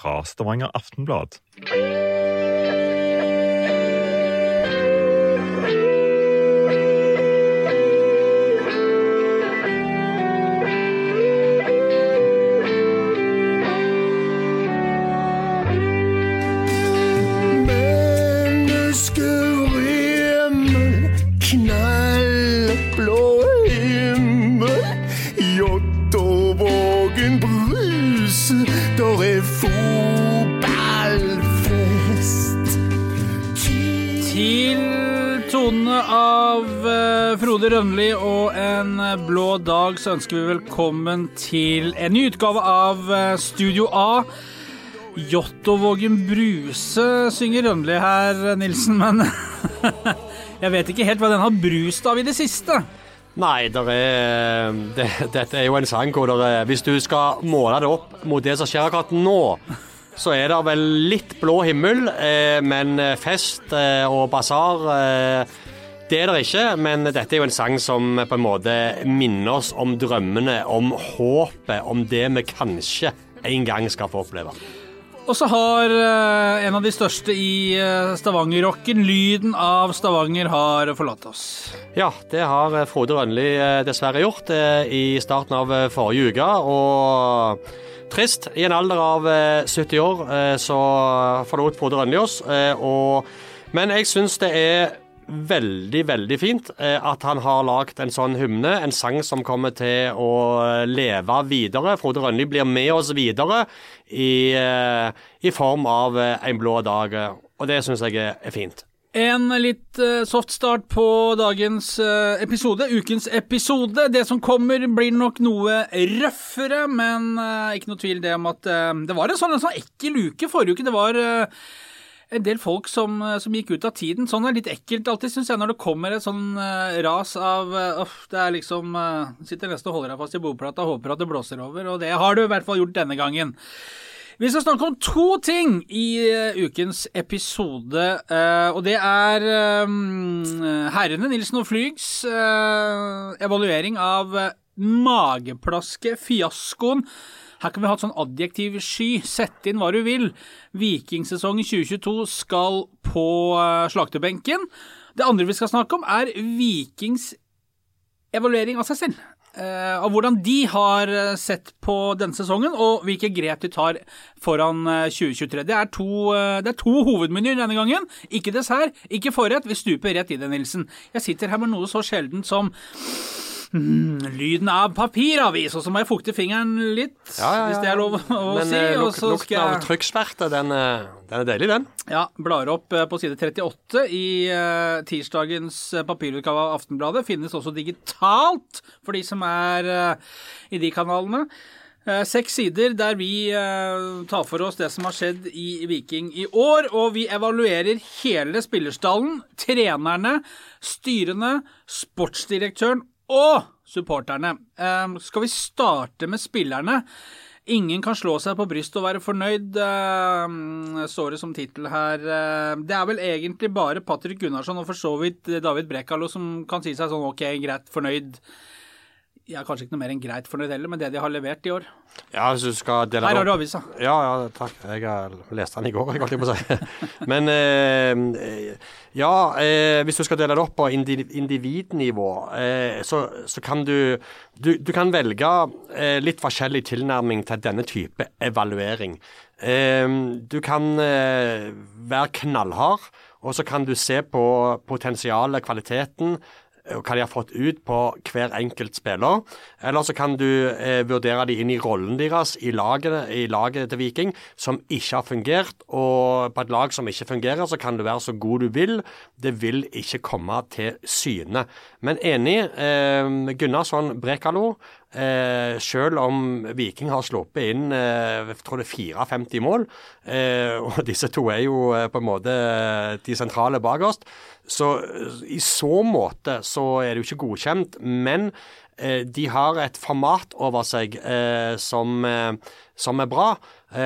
fra Stavanger Aftenblad. Rønli og En blå dag så ønsker vi velkommen til en ny utgave av eh, Studio A. Jåttåvågen Bruse synger Rønli her, Nilsen, men jeg vet ikke helt hva den har brust av i det siste. Nei, er, det, dette er jo en sang hvor er, hvis du skal måle det opp mot det som skjer akkurat nå, så er det vel litt blå himmel, eh, men fest eh, og basar eh, det er det ikke, men dette er jo en sang som på en måte minner oss om drømmene, om håpet, om det vi kanskje en gang skal få oppleve. Og så har eh, en av de største i uh, Stavanger-rocken, lyden av Stavanger, har forlatt oss. Ja, det har eh, Frode Rønli eh, dessverre gjort eh, i starten av eh, forrige uke. Og trist. I en alder av eh, 70 år eh, så forlot Frode Rønli oss. eh, Og, men jeg syns det er veldig, veldig fint eh, at han har lagd en sånn hymne. En sang som kommer til å leve videre. Frode Rønli blir med oss videre i, eh, i form av eh, En blå dag. Og det syns jeg er, fint. En litt soft start på dagens episode, ukens episode. Det som kommer blir nok noe røffere, men ikke noe tvil det om at det var en sånn, en sånn ekkel uke forrige uke. Det var en del folk som, eh, som gikk ut av tiden. Sånn er litt ekkelt alltid, syns jeg, når det kommer et sånn uh, ras av uh, Det er liksom uh, Sitter nesten og holder deg fast i boplata og håper at det blåser over, og det har du i hvert fall gjort denne gangen. Vi skal snakke om to ting i ukens episode, og det er herrene Nilsen og Flygs evaluering av mageplaske-fiaskoen. Her kan vi ha et sånn adjektiv sky. Sett inn hva du vil. Vikingsesongen 2022 skal på eh, slakterbenken. Det andre vi skal snakke om, er Vikings evaluering av seg selv. Uh, av hvordan de har eh, sett på denne sesongen, og hvilke grep de tar foran eh, 2023. Det er, to, uh, det er to hovedmenyer denne gangen. Ikke dessert, ikke forrett. Vi stuper rett i det, Nilsen. Jeg sitter her med noe så sjeldent som mm, lyden av papiravis, og så må jeg fukte fingeren litt, hvis det er lov å Men si. Men luk, lukten skal av trykksverte, den, eh, den er deilig, den. ja, blar opp eh, på side 38 i eh, tirsdagens eh, papirutgave av Aftenbladet. Finnes også digitalt for de som er eh, i de kanalene. Eh, Seks sider der vi eh, tar for oss det som har skjedd i Viking i år. Og vi evaluerer hele spillerstallen, trenerne, styrene, sportsdirektøren og supporterne. Eh, Skal vi starte med spillerne? Ingen kan slå seg på brystet og være fornøyd, eh, står det som tittel her. Eh, Det er vel egentlig bare Patrick Gunnarsson og for så vidt David Brekalo som kan si seg sånn ok, greit, fornøyd. Ja, kanskje ikke noe mer enn greit fornøyd heller, med det de har levert i år. Ja, hvis du skal dele Her har du avisa. Ja, ja, takk. Jeg har lest den i går, jeg holdt på å si. Men eh, ja, eh, hvis du skal dele det opp på individnivå, eh, så, så kan du, du Du kan velge eh, litt forskjellig tilnærming til denne type evaluering. Eh, du kan eh, være knallhard, og så kan du se på potensialet, kvaliteten, hva de har fått ut på hver enkelt spiller. Eller så kan du eh, vurdere de inn i rollen deres i laget, i laget til Viking, som ikke har fungert. Og på et lag som ikke fungerer, så kan du være så god du vil. Det vil ikke komme til syne. Men enig, eh, Gunnarsson Brekalo. Eh, selv om Viking har sluppet inn eh, jeg tror det er 54 mål, eh, og disse to er jo eh, på en måte de sentrale bakerst, så i så måte så er det jo ikke godkjent. Men eh, de har et format over seg eh, som, som er bra.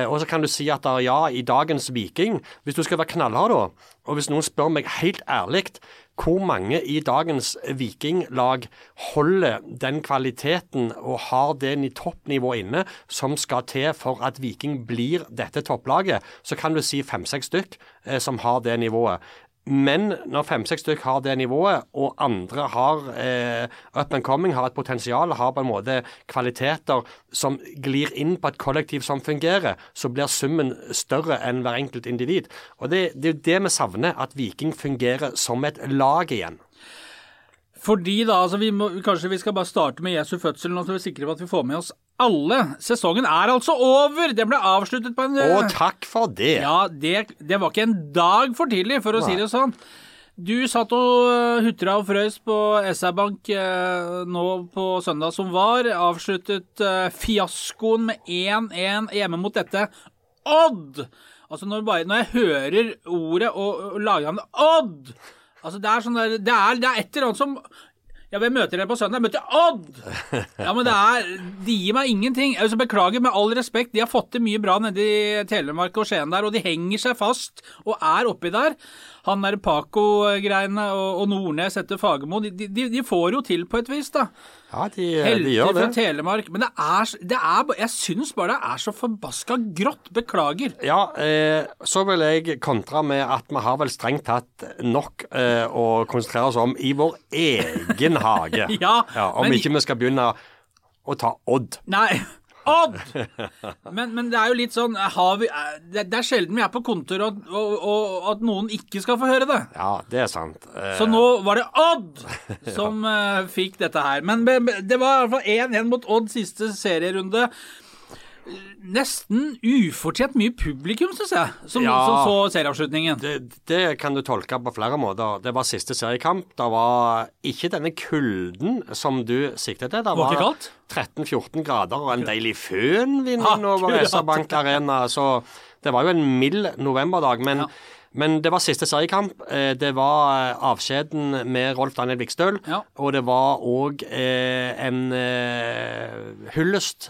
Og så kan du si at ja, i dagens Viking Hvis du skal være knallhard, da, og hvis noen spør meg helt ærlig hvor mange i dagens Vikinglag holder den kvaliteten og har det ni- toppnivået inne som skal til for at Viking blir dette topplaget, så kan du si fem-seks stykk eh, som har det nivået. Men når fem-seks stykk har det nivået, og andre har eh, up and coming, har et potensial, har på en måte kvaliteter som glir inn på et kollektiv som fungerer, så blir summen større enn hver enkelt individ. Og det, det er jo det vi savner, at Viking fungerer som et lag igjen. Fordi da, altså vi må, Kanskje vi skal bare starte med Jesu fødsel, nå så vi er sikre på at vi får med oss alle. Sesongen er altså over! Den ble avsluttet på en Å, takk for det! Ja, det, det var ikke en dag for tidlig, for å si det sånn. Du satt og øh, hutra og frøys på SR Bank eh, nå på søndag som var. Avsluttet eh, fiaskoen med 1-1 hjemme mot dette Odd! Altså når, bare, når jeg hører ordet og, og lagnavnet Odd Altså det er sånn der, det er, det er et eller annet som ja, hvem møter dere på søndag? Jeg møter Odd! Ja, men det er De gir meg ingenting. Jeg så beklager, med all respekt. De har fått til mye bra nede i Telemark og Skien der, og de henger seg fast og er oppi der. Han der Paco-greiene og, og Nordnes etter Fagermo, de, de, de får jo til på et vis, da. Ja, de, de gjør det. fra. Telemark. Men det er, det er Jeg syns bare det er så forbaska grått. Beklager. Ja, eh, så vil jeg kontra med at vi har vel strengt tatt nok eh, å konsentrere oss om i vår egen hage. Ja, Om men- ikke vi skal begynne å ta Odd. Nei. Odd! Men, men det er jo litt sånn har vi, eh, det, det er sjelden vi er på kontor og, og, og at noen ikke skal få høre det. Ja, det er sant. Eh, Så nå var det Odd som ja. fikk dette her. Men det var i hvert fall 1-1 mot Odd siste serierunde. Nesten ufortjent mye publikum, syns jeg, som, Ja. som så serieavslutningen. det, det kan du tolke på flere måter. Det var siste seriekamp. Det var ikke denne kulden som du siktet til. Det Var var 13-14 grader og en deilig fønvind over innover SR-Bank Arena. Så det var jo en mild novemberdag. Men, men det var siste seriekamp. Eh, Det var eh, avskjeden med Rolf Daniel Vikstøl. Ja. Og det var òg eh, en hyllest,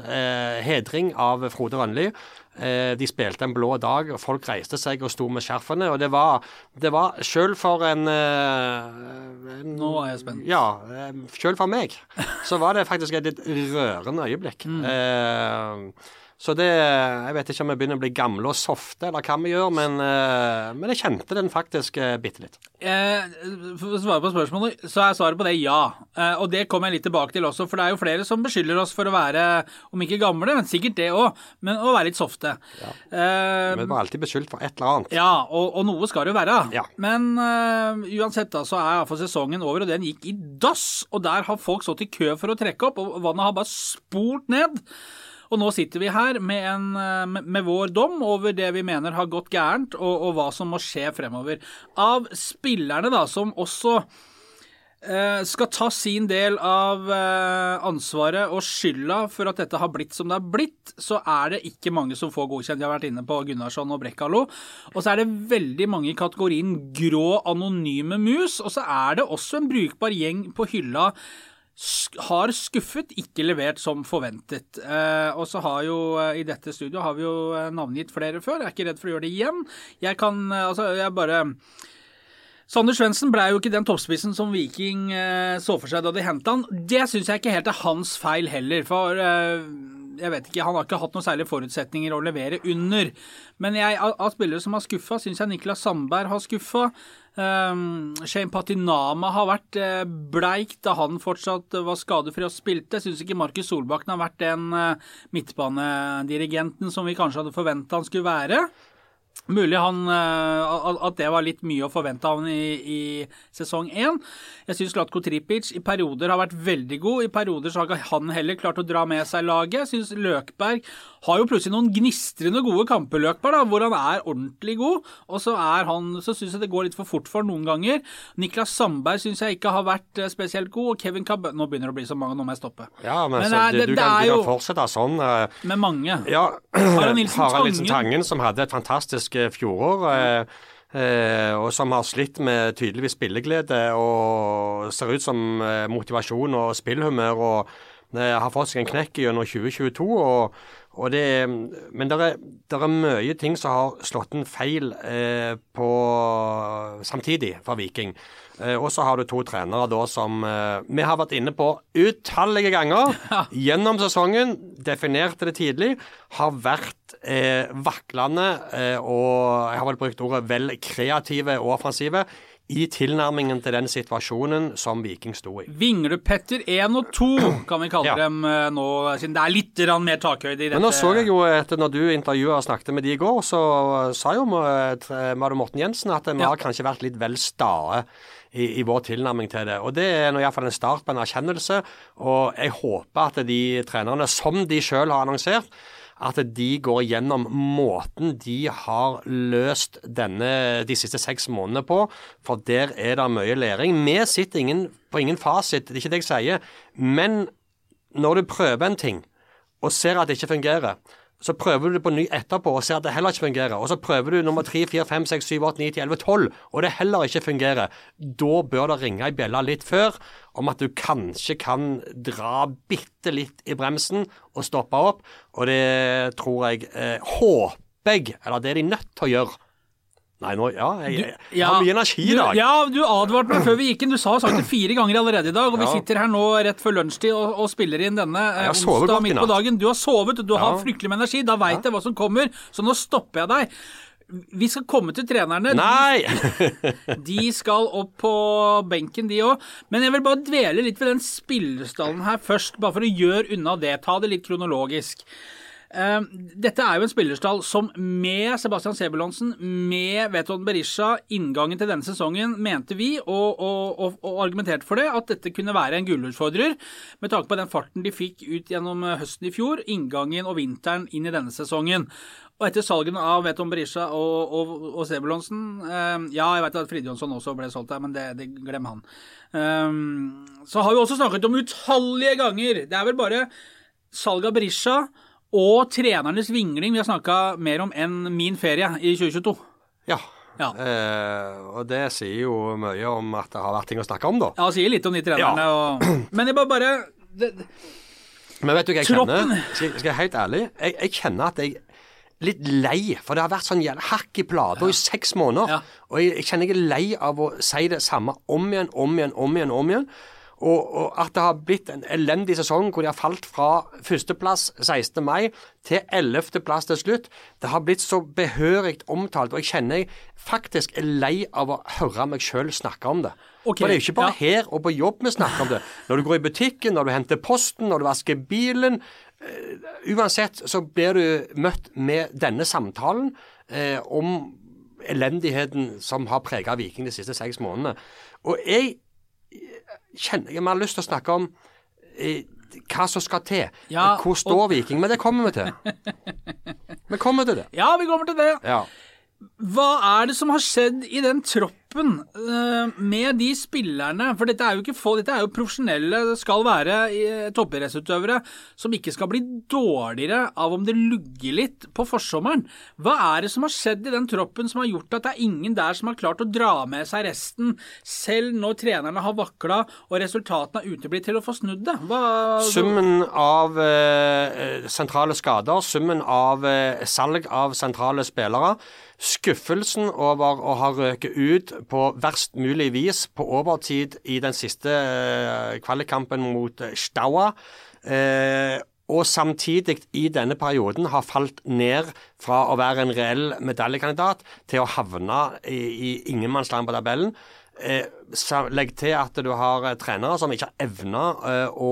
hedring av Frode Rønli. De spilte en blå dag, og folk reiste seg og sto med skjerfene. Og det var, det var sjøl for en, en Nå er jeg spent. Ja, sjøl for meg så var det faktisk et litt rørende øyeblikk. Mm. Eh, så det Jeg vet ikke om vi begynner å bli gamle og softe, eller hva vi gjør, men, eh, men jeg kjente den faktisk uh, bitte litt. Eh, for å svare på spørsmålet, så er svaret på det ja. Eh, og det kommer jeg litt tilbake til også, for det er jo flere som beskylder oss for å være, om ikke gamle, men sikkert det òg, men å være litt softe. Eh, Vi var alltid beskyldt for et eller annet. ja, og, og noe skal det jo være. Ja. Men eh, uansett da, så er iallfall sesongen over, og den gikk i dass. Og der har folk stått i kø for å trekke opp, og vannet har bare spolt ned. Og nå sitter vi her med, en, eh, med, vår dom over det vi mener har gått gærent, og, og hva som må skje fremover. Av spillerne da, som også eh, skal ta sin del av eh, ansvaret og skylda for at dette har blitt som det har blitt, så er det ikke mange som får godkjent. Jeg har vært inne på Gunnarsson og Brekkalo. Og så er det veldig mange i kategorien grå anonyme mus. Og så er det også en brukbar gjeng på hylla har skuffet, ikke levert som forventet. Eh, og så har jo eh, i dette studio har vi jo eh, navngitt flere før. Jeg er ikke redd for å gjøre det igjen. Jeg kan eh, altså jeg bare Sander Svendsen ble jo ikke den toppspissen som Viking eh, så for seg da de henta han. Det syns jeg ikke helt er hans feil heller, for eh, jeg vet ikke, han har ikke hatt noen særlige forutsetninger å levere under. Men jeg, av, spillere som har skuffa, syns jeg Niklas Sandberg har skuffa. Um, Shane Patinama har vært uh, bleik da han fortsatt var skadefri og spilte. Jeg syns ikke Markus Solbakken har vært den uh, midtbanedirigenten som vi kanskje hadde forventa han skulle være. Mulig han, eh, at- det var litt mye å forvente av han i, i sesong én. Jeg syns Latko Tripic i perioder har vært veldig god. I perioder så har ikke han heller klart å dra med seg laget. Jeg syns Løkberg har jo plutselig noen gnistrende gode kamper, Løkberg, da, hvor han er ordentlig god. Og så han, så syns jeg det går litt for fort for noen ganger. Niklas Sandberg syns jeg ikke har vært eh, spesielt god. Og Kevin Cabbe Nå begynner det å bli så mange, nå må jeg stoppe. Ja, men, Men så, nei, du, det- det kan, jo- fortsette sånn. eh, Med mange. Ja, Harald Nilsen Tangen. Tangen, som hadde et fantastisk eh, fjorår. eh, Eh, og som har slitt med tydeligvis spilleglede og ser ut som eh, motivasjon og spillhumør. og eh, har fått seg en knekk gjennom 2022. og, og det, men det er, er mye ting som har slått en feil eh, på samtidig for Viking. Eh, og så har du to trenere da som eh, vi har vært inne på utallige ganger gjennom sesongen. Definerte det tidlig. Har vært eh, vaklende eh, og jeg har vel brukt ordet vel kreative og offensive i tilnærmingen til den situasjonen som Viking sto i. Vinglepetter 1 og 2 kan vi kalle Ja. dem eh, nå, siden det er litt mer takhøyde i dette. Men nå så jeg jo etter når du intervjua og snakket med de i går, så sa jo eh, Morten Jensen at vi Ja. har kanskje vært litt vel stae i, i vår tilnærming til det. Og det er iallfall en start på en erkjennelse. Og jeg håper at de trenerne, som de sjøl har annonsert, at de går gjennom måten de har løst denne, de siste seks månedene på, for der er det mye læring. Vi sitter ingen, på ingen fasit, det er ikke det jeg sier. Men når du prøver en ting, og ser at det ikke fungerer, så prøver du det på ny etterpå og ser at det heller ikke fungerer. Og så prøver du nummer 3, 4, 5, 6, 7, 8, 9, 10, 11, 12, og det heller ikke fungerer. Da bør det ringe ei bjelle litt før om at du kanskje kan dra bitte litt i bremsen og stoppe opp. Og det tror jeg eh, Håper jeg, eller det er de nødt til å gjøre. Nei, nå Ja, jeg, jeg, jeg har mye energi i dag. Du, ja, du advarte meg før vi gikk inn. Du sa sagt det fire ganger allerede i dag. Og vi sitter her nå rett før lunsjtid og, og spiller inn denne eh, i midt på dagen. Du har sovet, du har fryktelig med energi. Da veit jeg hva som kommer. Så nå stopper jeg deg. Vi skal komme til trenerne. Nei! De skal opp på benken, de òg. Men jeg vil bare dvele litt ved den spillestallen her først, bare for å gjøre unna det. Ta det litt kronologisk. Eh, dette er jo en spillerstall som med Sebastian Sebulonsen, med Veton Berisha, inngangen til denne sesongen, mente vi, og, og, og argumenterte for det, at dette kunne være en gullutfordrer, med tanke på den farten de fikk ut gjennom eh, høsten i fjor, inngangen og vinteren inn i denne sesongen. Og etter salgene av Veton Berisha og, og, og Sebulonsen eh, Ja, jeg vet at Fridjonsson også ble solgt der, men det, det glem han. Um, så har vi også snakket om utallige ganger Det er vel bare salget av Berisha og trenernes vingling vi har snakka mer om enn min ferie i 2022. Ja. Ja. Eh, og det sier jo mye om at det har vært ting å snakke om, da. Ja, sier litt om de trenerne og Men jeg bare, bare det, Men vet du hva jeg Troppen. kjenner? Skal, jeg være helt ærlig? Jeg, jeg kjenner at jeg er litt lei, for det har vært sånn hakk i plata i seks måneder. Ja. Og jeg, jeg kjenner jeg er lei av å si det samme om igjen, om igjen, om igjen. om igjen. Og, og at det har blitt en elendig sesong hvor de har falt fra førsteplass 16. mai til 11. plass til slutt. Det har blitt så behørig omtalt, og jeg kjenner jeg faktisk er lei av å høre meg sjøl snakke om det. Okay, For det er jo ikke bare ja. her og på jobb vi snakker om det. Når du går i butikken, når du henter posten, når du vasker bilen. Uh, uansett så blir du møtt med denne samtalen uh, om elendigheten som har preget Viking de siste seks månedene. Og jeg kjenner jeg har lyst til å snakke om eh, hva som skal til. Ja, Hvor står Viking? Men det kommer vi til. Vi kommer til det. Ja, vi kommer til det. Ja. Hva er det som har skjedd i den troppen eh, med de spillerne? For dette er jo ikke få, dette er jo profesjonelle, skal være eh, toppidrettsutøvere som ikke skal bli dårligere av om det lugger litt på forsommeren. Hva er det som har skjedd i den troppen som har gjort at det er ingen der som har klart å dra med seg resten, selv når trenerne har vakla og resultatene har uteblitt til å få snudd det? Hva, Summen av eh, sentrale skader, summen av eh, salg av sentrale spillere, skuffelsen over å ha røket ut på verst mulig vis på overtid i den siste eh, kvalikkampen mot eh, Staua. Eh, og samtidig i denne perioden har falt ned fra å være en reell medaljekandidat til å havne i, ingenmannsland på tabellen. Legg til at du har trenere som ikke har evna å,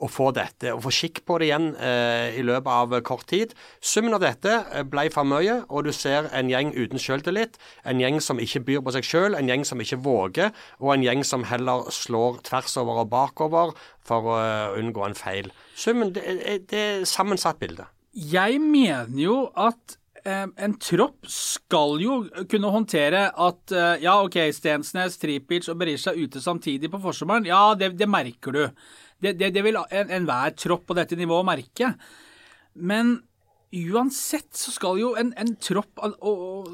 å få dette, og få skikk på det igjen eh, i løpet av eh, kort tid. Summen av dette eh, ble for mye, og du ser en gjeng uten selvtillit. En gjeng som ikke byr på seg sjøl, en gjeng som ikke våger, og en gjeng som heller slår tvers over og bakover for å eh, unngå en feil. Summen, det, det er sammensatt bilde. Jeg mener jo at en tropp skal jo kunne håndtere at ja, OK, Stensnes, Tripic og Berisha er ute samtidig på forsommeren. Ja, det, det merker du. Det, det, det vil en- enhver tropp på dette nivået merke. Men uansett så skal jo en, en tropp og, og,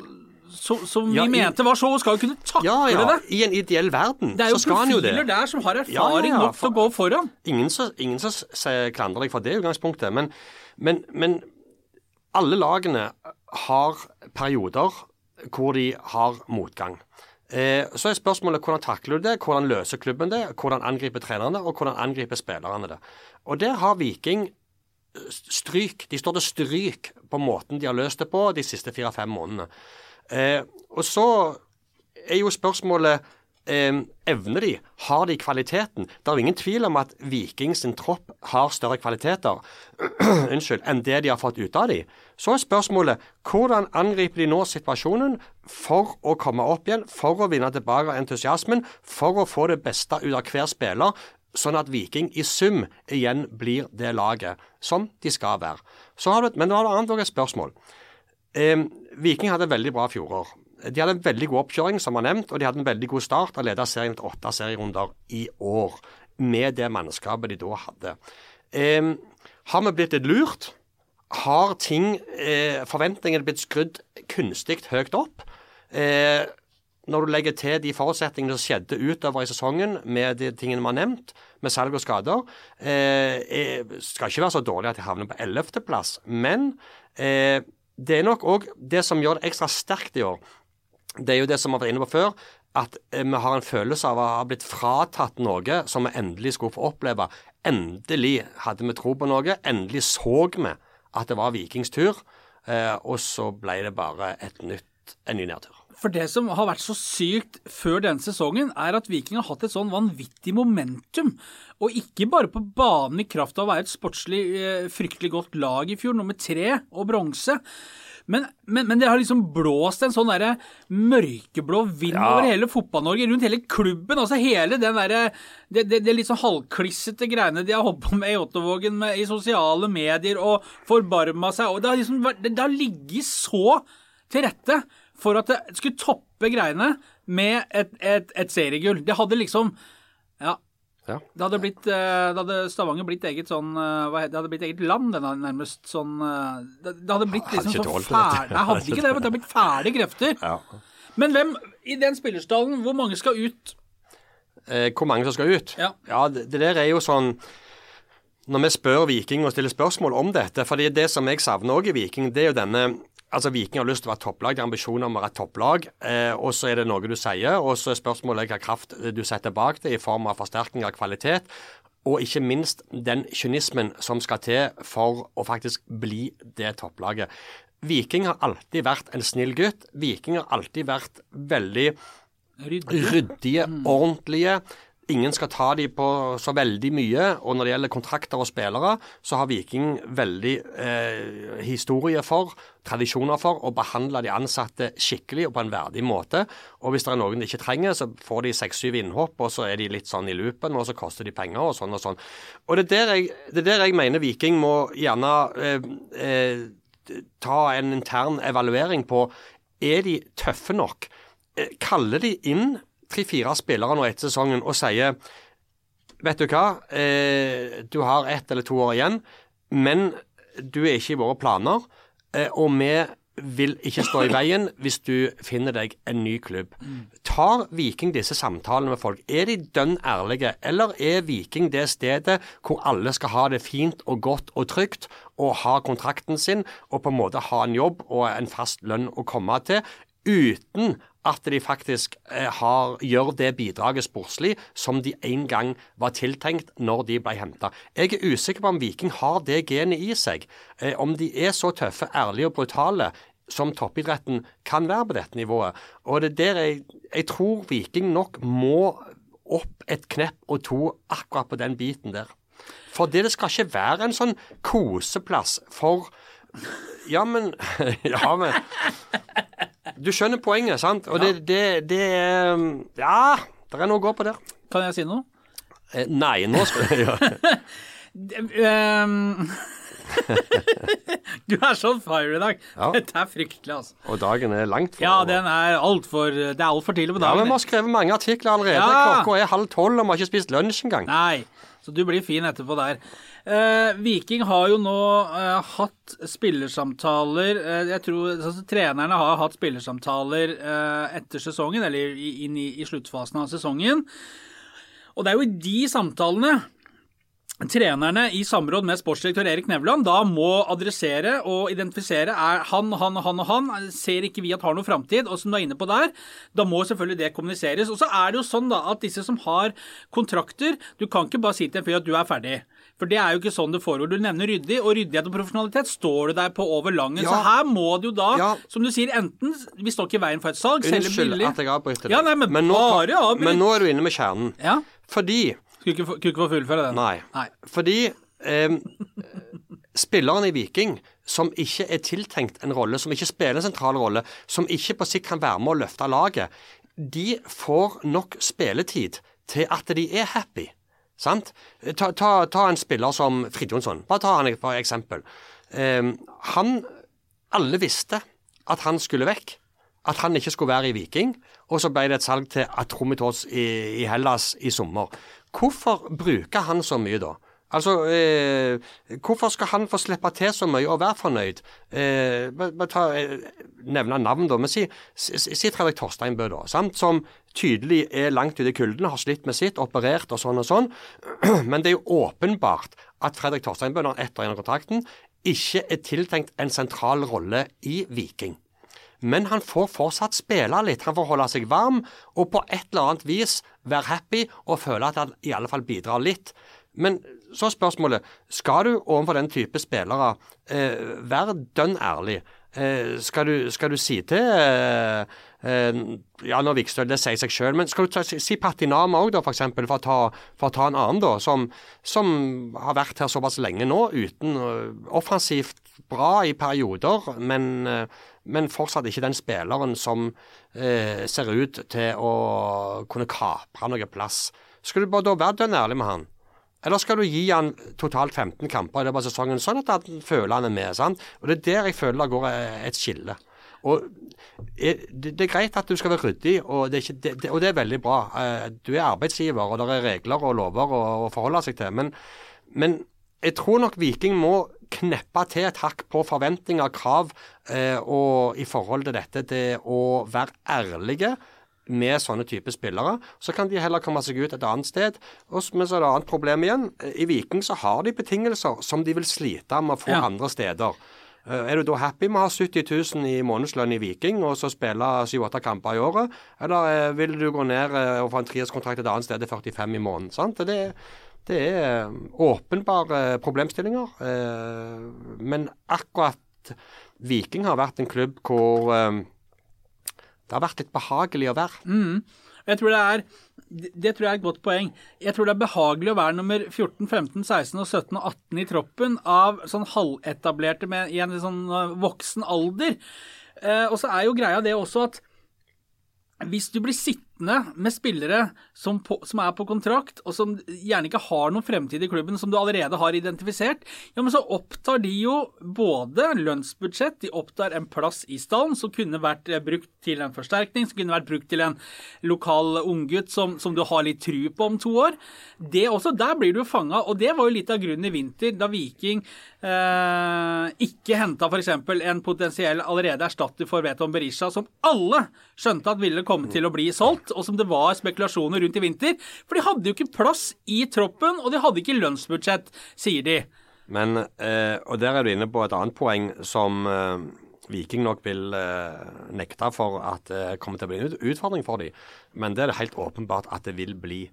som, som Ja, vi mente var så, skal jo kunne takle Ja, ja. det. I en ideell verden Det er jo så skal han jo det. profiler der som har erfaring Ja, nok til å gå foran. Ingen som, klandrer deg for det utgangspunktet, men, men, men alle lagene har perioder hvor de har motgang. Eh, så er spørsmålet hvordan takler du det, hvordan løser klubben det, hvordan angriper trenerne, og hvordan angriper spillerne det. Og der har Viking eh, stryk. De står til stryk på måten de har løst det på de siste fire-fem månedene. Eh, og så er jo spørsmålet evner de? Har de kvaliteten? Det er jo ingen tvil om at Viking sin tropp har større kvaliteter enn det de har fått ut av de. Så er spørsmålet hvordan angriper de nå situasjonen for å komme opp igjen, for å vinne tilbake entusiasmen, for å få det beste ut av hver spiller, sånn at Viking i sum igjen blir det laget som de skal være. Du, men nå har du annet et spørsmål. Eh, Viking hadde veldig bra fjorår. De hadde en veldig god oppkjøring, som var nevnt, og de hadde en veldig god start og ledet serien til åtte serierunder i år. Med det mannskapet de da hadde. Eh, har vi blitt litt lurt? Har ting, eh, forventningene blitt skrudd kunstig høyt opp? Eh, når du legger til de forutsetningene som skjedde utover i sesongen med de tingene vi har nevnt, med salg og skader, eh, eh, skal ikke være så dårlig at de havner på 11.-plass. Men eh, det er nok òg det som gjør det ekstra sterkt i år. Det er jo det som vi har vært inne på før, at eh, vi har en følelse av å ha blitt fratatt noe som vi endelig skulle få oppleve. Endelig hadde vi tro på noe. Endelig så vi at det var Vikings tur. Eh, og så ble det bare et nytt, en ny nedtur. For det som har vært så sykt før denne sesongen, er at Viking har hatt et sånn vanvittig momentum. Og ikke bare på banen i kraft av å være et sportslig eh, fryktelig godt lag i fjor, nummer tre og bronse. Men, men, men det har liksom blåst en sånn derre mørkeblå vind Ja. over hele Fotball-Norge, rundt hele klubben. Altså hele den derre det, det, det litt sånn halvklissete greiene de har holdt på med i Ottovågen med, i sosiale medier og forbarma seg. Og det har liksom vært, det, har ligget så til rette for at det skulle toppe greiene med et, et, et seriegull. Det hadde liksom Ja. Ja. Det hadde blitt eh, Det hadde Stavanger blitt eget sånn eh, hva heter, Det hadde blitt eget land, det hadde nærmest sånn eh, Det, hadde blitt liksom ikke sånn ferdig Nei, hadde ikke det. men Det hadde blitt ferdige krefter. Ja. Men hvem i den spillerstallen, hvor mange skal ut? Eh, hvor mange som skal ut? Ja. det, det der er jo sånn Når vi spør Viking og stiller spørsmål om dette fordi det som jeg savner òg i Viking, det er jo denne Altså Viking har lyst til å være topplag, de har ambisjoner om å være topplag. Eh, og så er det noe du sier, og så er spørsmålet hvilken kraft du setter bak det i form av forsterkning av kvalitet. Og ikke minst den kynismen som skal til for å faktisk bli det topplaget. Viking har alltid vært en snill gutt. Viking har alltid vært veldig Ryddig. ryddige, ordentlige. Ingen skal ta de på så veldig mye. Og når det gjelder kontrakter og spillere, så har Viking veldig eh, historie for, tradisjoner for, å behandle de ansatte skikkelig og på en verdig måte. Og hvis det er noen de ikke trenger, så får de seks-syv innhopp, og så er de litt sånn i loopen, og så koster de penger og sånn og sånn. Og det er der jeg, er der jeg mener Viking må gjerne eh, eh, ta en intern evaluering på. Er de tøffe nok? Eh, Kaller de inn tre-fire spillere nå etter sesongen og sier Vet du hva, eh, du har ett eller to år igjen, men du er ikke i våre planer. Eh, og vi vil ikke stå i veien hvis du finner deg en ny klubb. Tar Viking disse samtalene med folk? Er de dønn ærlige, eller er Viking det stedet hvor alle skal ha det fint og godt og trygt, og ha kontrakten sin, og på en måte ha en jobb og en fast lønn å komme til, uten at de faktisk eh, har, gjør det bidraget sportslig som de en gang var tiltenkt når de ble henta. Jeg er usikker på om Viking har det genet i seg. Eh, om de er så tøffe, ærlige og brutale som toppidretten kan være på dette nivået. Og det er der jeg, jeg tror Viking nok må opp et knepp og to akkurat på den biten der. For det, skal ikke være en sånn koseplass for Ja, men Ja, men Du skjønner poenget, sant? Og det, det, det er Ja, det er noe å gå på der. Kan jeg si noe? Eh, nei, nå skal jeg gjøre Ehm, Du er så fire i dag. Ja. Dette er fryktelig, altså. Og dagen er langt fra Ja, den er altfor Det er altfor tidlig på Ja, dagen. men vi har skrevet mange artikler allerede. Ja. Klokka er halv tolv, og vi har ikke spist lunsj engang. Nei, så du blir fin etterpå der. Eh, Viking har jo nå eh, hatt spillersamtaler eh, Jeg tror altså, Trenerne har hatt spillersamtaler eh, etter sesongen, eller inn i, i sluttfasen av sesongen. Og det er jo i de samtalene trenerne i samråd med sportsdirektør Erik Nevland da må adressere og identifisere er han, han, han og han. Ser ikke vi at har noe framtid? Og som du er inne på der, da må selvfølgelig det kommuniseres. Og så er det jo sånn da at disse som har kontrakter, du kan ikke bare si til en fyr at du er ferdig. For det er jo ikke sånn det foregår. Du nevner ryddig, og ryddighet og profesjonalitet står du der på over langen. Ja. Så her må det jo da, Ja. som du sier, enten Vi står ikke i veien for et salg, selge Unnskyld at jeg avbryter deg. Ja, nei, men, nå, bare avbryt. men nå er du inne med kjernen. Ja. Fordi Skulle ikke, ikke få fullføre den. Nei. Nei. Fordi eh, spilleren i Viking som ikke er tiltenkt en rolle, som ikke spiller en sentral rolle, som ikke på sikt kan være med å løfte laget, de får nok spilletid til at de er happy. Sant? Ta, ta, ta en spiller som Fridtjonsson. Bare ta han for eksempel. Um, han Alle visste at han skulle vekk. At han ikke skulle være i Viking. Og så ble det et salg til Atromitos i, i Hellas i sommer. Hvorfor bruker han så mye da? Altså, eh, Hvorfor skal han få slippe til så mye og være fornøyd? Eh, bare ta, eh, Nevne navn, da. Men si, si, Fredrik Torsteinbø, da. Sant? Som tydelig er langt ute i kulden, har slitt med sitt, operert og sånn og sånn. Men det er jo åpenbart at Fredrik Torsteinbø, når han etter gjennom kontrakten, ikke er tiltenkt en sentral rolle i Viking. Men han får fortsatt spille litt. Han får holde seg varm og på et eller annet vis være happy og føle at han i alle fall bidrar litt. Men så spørsmålet skal du overfor den type spillere eh, være dønn ærlig. Eh, skal, du, skal du si til eh, eh, Ja, nå Vikstøl, det sier seg sjøl, men skal du ta, si, Patinama òg, for eksempel, for ta, for å ta en annen, da, som, som har vært her såpass lenge nå, uten eh, offensivt bra i perioder, men, eh, men fortsatt ikke den spilleren som ser ut til å kunne kapre noe plass. Skal du bare da være dønn ærlig med han? Eller skal du gi han totalt 15 kamper i løpet av sesongen, sånn at han føler han er med? sant? Og Det er der jeg føler det går et skille. Og Det er greit at du skal være ryddig, og det ikke, det, og det er veldig bra. Eh, Du er arbeidsgiver, og det er regler og lover å, å forholde seg til. Men, men jeg tror nok Viking må kneppe til et hakk på forventninger, krav, eh, og i forhold til dette til å være ærlige med sånne type spillere. Så kan de heller komme seg ut et annet sted. Og, men så er det et annet problem igjen. I Viking så har de betingelser som de vil slite med å få Ja. andre steder. Eh, Er du da happy med å ha 70 000 i månedslønn i Viking, og så spille 7-8 kamper i året? Eller eh, vil du gå ned eh, og få en treårskontrakt et annet sted til 45 i måneden? sant? Det, det er åpenbare problemstillinger. Men akkurat Viking har vært en klubb hvor det har vært litt behagelig å være. Jeg tror det er det det tror jeg er et godt poeng. Jeg tror det er behagelig å være nummer 14, 15, 16, og 17 og 18 i troppen av sånn halvetablerte med i en sånn eh, voksen alder. Eh, og så er jo greia det også at hvis du blir sittende med spillere som, på, som er på kontrakt, og som gjerne ikke har noen fremtid i klubben, som du allerede har identifisert, ja, men så opptar de jo både lønnsbudsjett, de opptar en plass i stallen som kunne vært eh, brukt til en forsterkning, som kunne vært brukt til en lokal unggutt som, som du har litt tru på om to år. Det også, Der blir du fanga, og det var jo litt av grunnen i vinter, da Viking eh, ikke henta f.eks. en potensiell allerede erstatter for Veton Berisha, som alle skjønte at ville komme til å bli solgt, og som det var spekulasjoner rundt i vinter. For de hadde jo ikke plass i troppen, og de hadde ikke lønnsbudsjett, sier de. Men, eh, og der er du inne på et annet poeng som eh, Viking nok vil eh, nekte for at det kommer til å bli en utfordring for dem. Men det er det helt åpenbart at det vil bli.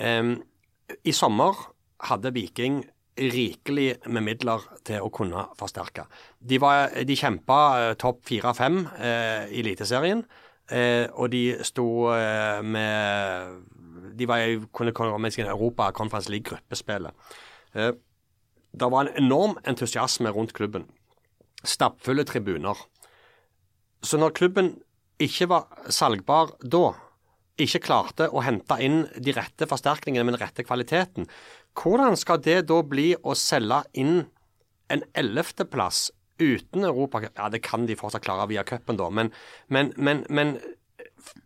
I sommer hadde Viking rikelig med midler til å kunne forsterke. De, var, de kjempa eh, topp fire-fem eh, i Eliteserien, eh, og de sto eh, med De var kunne komme med Europa Conference League-gruppespillet. Eh, det var en enorm entusiasme rundt klubben. Stappfulle tribuner. Så når klubben ikke var salgbar da, ikke klarte å hente inn de rette forsterkningene med den rette kvaliteten, hvordan skal det da bli å selge inn en ellevteplass uten Europacup Ja, det kan de fortsatt klare via cupen, da, men, men, men, men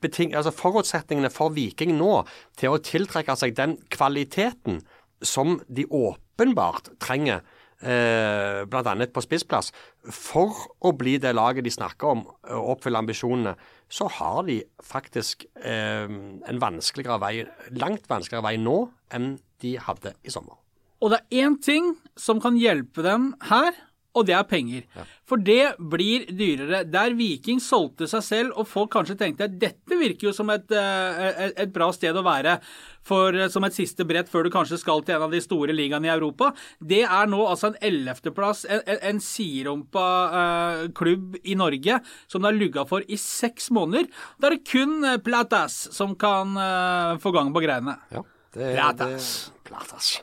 beting, altså forutsetningene for Viking nå til å tiltrekke seg den kvaliteten som de åpenbart trenger, eh, bl.a. på spissplass, for å bli det laget de snakker om og oppfylle ambisjonene, så har de faktisk eh, en vanskeligere vei, langt vanskeligere vei nå enn de hadde i sommer. Og det er én ting som kan hjelpe dem her, og det er penger. For det blir dyrere. Der Viking solgte seg selv, og folk kanskje tenkte at dette virker jo som et, eh, et, et bra sted å være for, eh, som et siste brett før du kanskje skal til en av de store ligaene i Europa, det er nå altså en ellevteplass, en, en, en siderumpa eh, klubb i Norge som det har lugga for i seks måneder. Da er det kun eh, Platas som kan eh, få gang på greiene. Ja, det, Platas. Det, platas.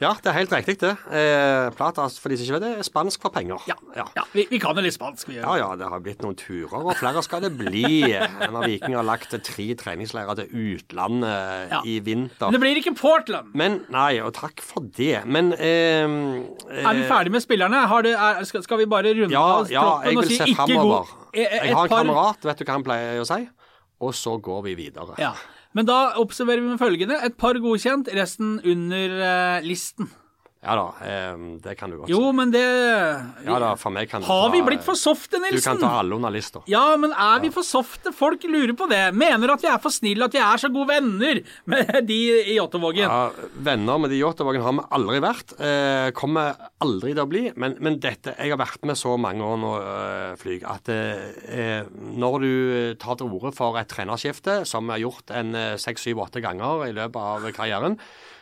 Ja, det er helt riktig, det. Eh, platas, for de som ikke vet det, er spansk for penger. Ja, ja. ja vi, vi kan jo litt spansk. vi Ja, ja, det har blitt noen turer, og flere skal det bli. Når Viking har lagt tre treningsleirer til utlandet Ja. i vinter. Men det blir ikke Portland. Men Nei, og takk for det. Men eh, Er vi ferdige med spillerne? Har du, er, skal, skal vi bare runde Ja, av ja, troppen jeg og vil si se ikke framover. god et Jeg har en par- kamerat, vet du hva han pleier å si? Og så går vi videre. Ja. Men da observerer vi med følgende. Et par godkjent, resten under eh, listen. Ja da, eh, det kan du godt Jo, men det Ja da, for meg kan Har Har vi blitt for softe, Nilsen? Du kan ta alle under lista. Ja, men er vi for softe? Folk lurer på det. Mener at vi er for snille, at vi er så gode venner med de i Jåttåvågen. Ja, venner med de i Jåttåvågen har vi aldri vært. Eh, kommer aldri til å bli. Men, men dette Jeg har vært med så mange år nå, øh, Flyg, at eh, når du tar til orde for et trenerskifte, som vi har gjort en seks, syv, åtte ganger i løpet av karrieren,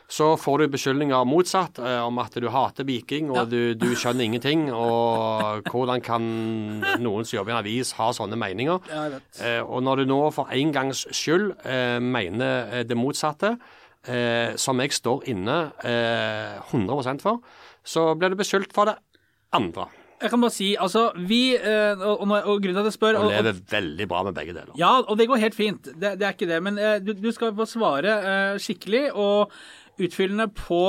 så får du beskyldninger motsatt, eh, om at du hater Viking, og du, du skjønner ingenting. Og hvordan kan noen som jobber i en avis ha sånne meninger? Eh, og når du nå for en gangs skyld eh, mener det motsatte, eh, som jeg står inne eh, 100% for, så blir du beskyldt for det andre. Jeg kan bare si, altså, vi og, og, og grunnen til at jeg spør Og og- og- lever veldig bra med begge deler. Ja, og det går helt fint. Det, det er ikke det. Men du, du skal få svare uh, skikkelig og utfyllende på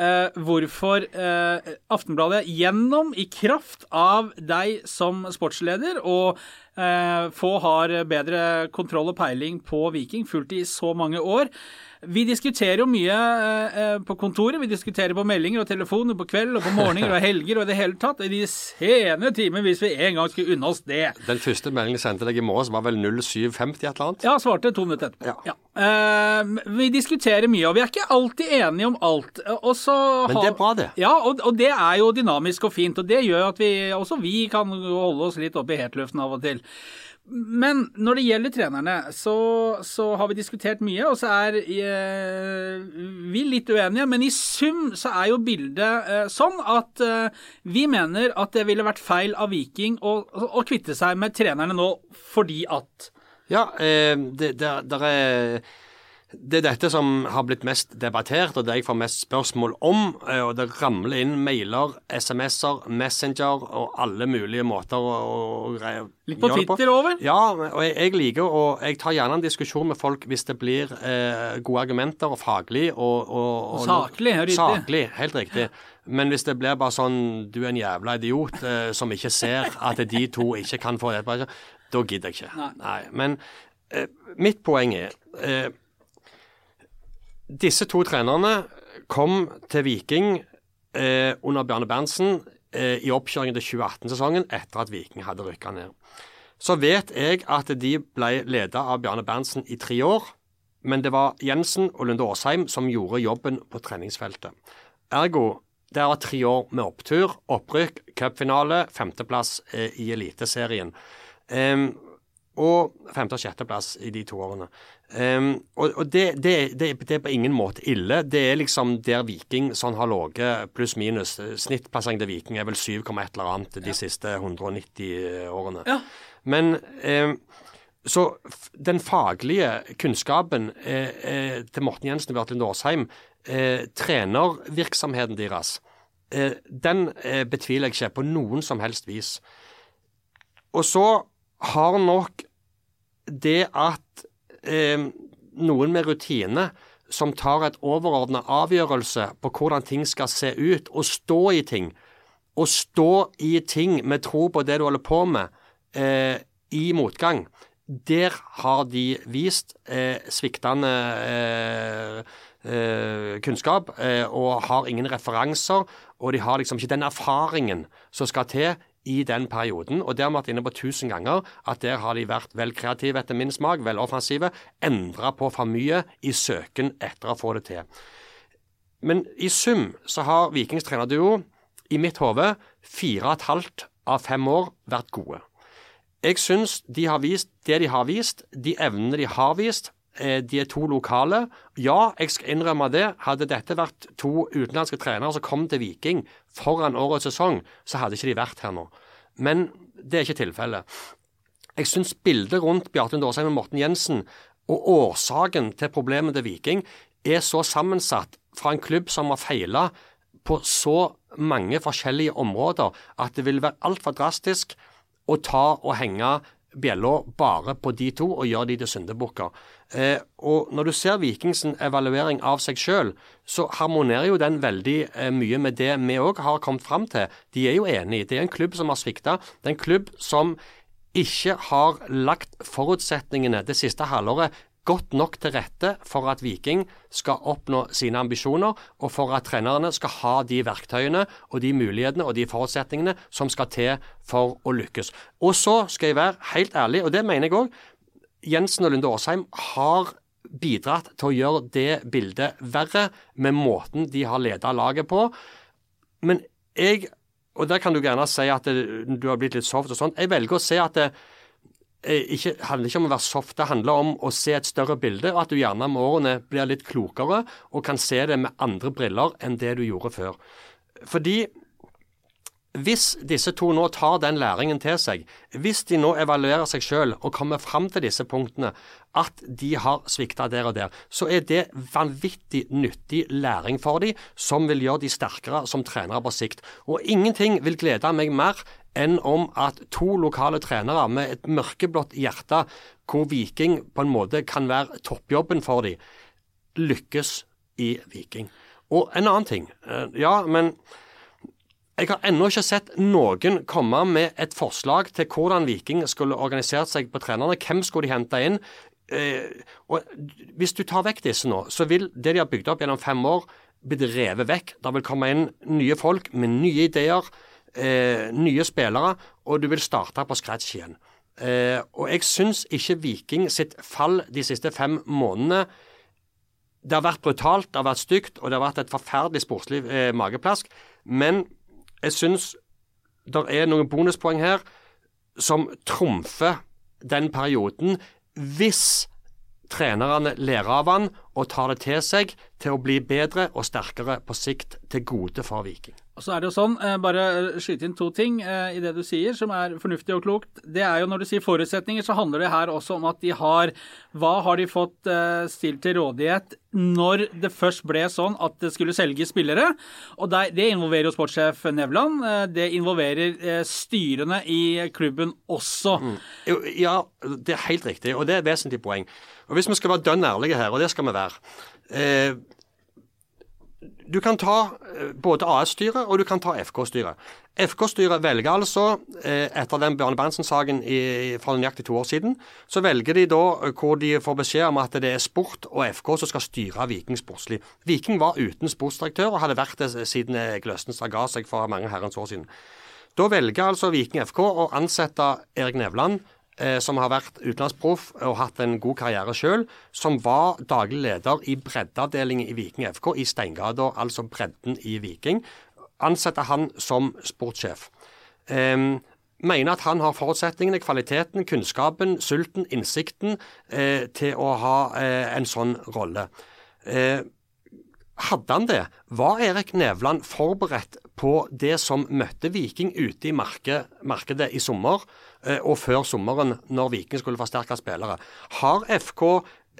Uh, hvorfor uh, Aftenbladet gjennom, i kraft av deg som sportsleder, og uh, få har bedre kontroll og peiling på Viking, fulgt i så mange år. Vi diskuterer jo mye eh, på kontoret. Vi diskuterer på meldinger og telefoner på kveld og på morgener og helger og i det hele tatt. I de sene timer, hvis vi en gang skulle unne oss det. Den første meldingen jeg sendte deg i morges, var vel 0750 et eller annet? Ja, svarte to minutter etterpå. Ja. Eh, vi diskuterer mye, og vi er ikke alltid enige om alt. Og så Men det er bra, det. Ja, og, og det er jo dynamisk og fint, og det gjør at vi, også vi kan holde oss litt oppe i hetluften av og til. Men når det gjelder trenerne, så, så har vi diskutert mye, og så er eh, vi litt uenige. Men i sum så er jo bildet eh, sånn at eh, vi mener at det ville vært feil av Viking å, å kvitte seg med trenerne nå fordi at Ja, eh, det, det er det er dette som har blitt mest debattert, og det jeg får mest spørsmål om. eh, Og det ramler inn mailer, SMS-er, Messenger og alle mulige måter å, å på. Litt på gjøre det Twitter over? Ja, og jeg, jeg liker og jeg tar gjerne en diskusjon med folk hvis det blir eh, gode argumenter og faglig og, og, Og saklig, ryddig. Saklig, helt riktig. Men hvis det blir bare sånn du er en jævla idiot eh, som ikke ser at de to ikke kan få det, da gidder jeg ikke. Nei. Men eh, mitt poeng er eh, disse to trenerne kom til Viking eh, under Bjarne Berntsen eh, i oppkjøringen til 2018-sesongen etter at Viking hadde rykka ned. Så vet jeg at de ble leda av Bjarne Berntsen i tre år, men det var Jensen og Lunde Åsheim som gjorde jobben på treningsfeltet. Ergo, det var tre år med opptur, opprykk, cupfinale, femteplass eh, i Eliteserien. Em, og femte- og sjetteplass i de to årene. Um, og og det, det, det, det er på ingen måte ille. Det er liksom der Viking sånn har ligget, pluss-minus. Snittplassering til Viking er vel 7, et eller annet de siste 190 årene. Ja. Men um, så den faglige kunnskapen eh, eh, til Morten Jensen og Bjarte Lund Åsheim, eh, trenervirksomheten deres, eh, den eh, betviler jeg ikke på noen som helst vis. Og så har nok det at eh, noen med rutine som tar et overordna avgjørelse på hvordan ting skal se ut, og stå i ting, og stå i ting med tro på det du holder på med, eh, i motgang, der har de vist eh, sviktende eh, eh, kunnskap eh, og har ingen referanser. Og de har liksom ikke den erfaringen som skal til i den perioden. Og det har vi vært inne på tusen ganger, at der har de vært vel kreative etter min smak, vel offensive. Endra på for mye i søken etter å få det til. Men i sum så har Vikings trenerduo i mitt hode fire og et halvt av fem år vært gode. Jeg syns de har vist det de har vist, de evnene de har vist. Eh, de er to lokale. Ja, jeg skal innrømme det. Hadde dette vært to utenlandske trenere som kom til Viking foran årets sesong, så hadde ikke de vært her nå. Men det er ikke tilfellet. Jeg syns bildet rundt Bjarte Dårsheim og Morten Jensen og årsaken til problemet til Viking er så sammensatt fra en klubb som har feila på så mange forskjellige områder at det vil være altfor drastisk å ta og henge bjella bare på de to og gjøre de til syndebukker. Eh, og når du ser Vikings evaluering av seg sjøl, så harmonerer jo den veldig eh, mye med det vi òg har kommet fram til. De er jo enige. Det er en klubb som har svikta. Det er en klubb som ikke har lagt forutsetningene det siste halvåret godt nok til rette for at Viking skal oppnå sine ambisjoner, og for at trenerne skal ha de verktøyene og de mulighetene og de forutsetningene som skal til for å lykkes. Og så skal jeg være helt ærlig, og det mener jeg òg, Jensen og Lunde Åsheim har bidratt til å gjøre det bildet verre med måten de har ledet laget på. Men jeg, og der kan du gjerne si at du har blitt litt soft og sånn, jeg velger å se at det, Eh, ikke, handler ikke om å være soft, det handler om å se et større bilde, og at du gjerne med årene blir litt klokere og kan se det med andre briller enn det du gjorde før. Fordi hvis disse to nå tar den læringen til seg, hvis de nå evaluerer seg selv og kommer fram til disse punktene, at de har svikta der og der, så er det vanvittig nyttig læring for dem, som vil gjøre de sterkere som trenere på sikt. Og ingenting vil glede meg mer enn om at to lokale trenere med et mørkeblått hjerte, hvor Viking på en måte kan være toppjobben for dem, lykkes i Viking. Og en annen ting. eh, Ja, men jeg har ennå ikke sett noen komme med et forslag til hvordan Viking skulle organisert seg på trenerne. Hvem skulle de hente inn? Eh, og Hvis du tar vekk disse nå, så vil det de har bygd opp gjennom fem år, bli revet vekk. Det vil komme inn nye folk med nye ideer, eh, nye spillere, og du vil starte på scratch igjen. Eh, og jeg syns ikke Viking sitt fall de siste fem månedene Det har vært brutalt, det har vært stygt, og det har vært et forferdelig sportslig eh, mageplask. Men jeg syns det er noen bonuspoeng her som trumfer den perioden, hvis trenerne lærer av han og tar det til seg til å bli bedre og sterkere på sikt til gode for Viking. Og så er det jo sånn, eh, bare skyte inn to ting eh, i det du sier, som er fornuftig og klokt. Det er jo når du sier forutsetninger, så handler det her også om at de har Hva har de fått eh, stilt til rådighet når det først ble sånn at det skulle selges spillere? Og det, involverer jo sportssjef Nevland. Eh, det involverer eh, styrene i klubben også. Mm. Ja, det er helt riktig, og det er et vesentlig poeng. Og Hvis vi skal være dønn ærlige her, og det skal vi være eh, Du kan ta eh, både AS-styret og du kan ta FK-styret. FK-styret velger altså, eh, etter den Bjarne Berntsen-saken fra nøyaktig to år siden, så velger de da eh, hvor de får beskjed om at det er sport og FK som skal styre Viking sportslig. Viking var uten sportsdirektør og hadde vært det siden Gløstenstad Østenstad ga seg for mange herrens år siden. Da velger altså Viking FK å ansette Erik Nevland, som har vært utenlandsproff og hatt en god karriere sjøl, som var daglig leder i breddeavdelingen i Viking FK i Steingata, altså bredden i Viking. Ansetter han som sportssjef. Um, mener at han har forutsetningene, kvaliteten, kunnskapen, sulten, innsikten eh, til å ha eh, en sånn rolle. Eh, hadde han det? Var Erik Nevland forberedt på det som møtte Viking ute i marked, markedet i sommer eh, og før sommeren, når Viking skulle forsterke spillere? Har FK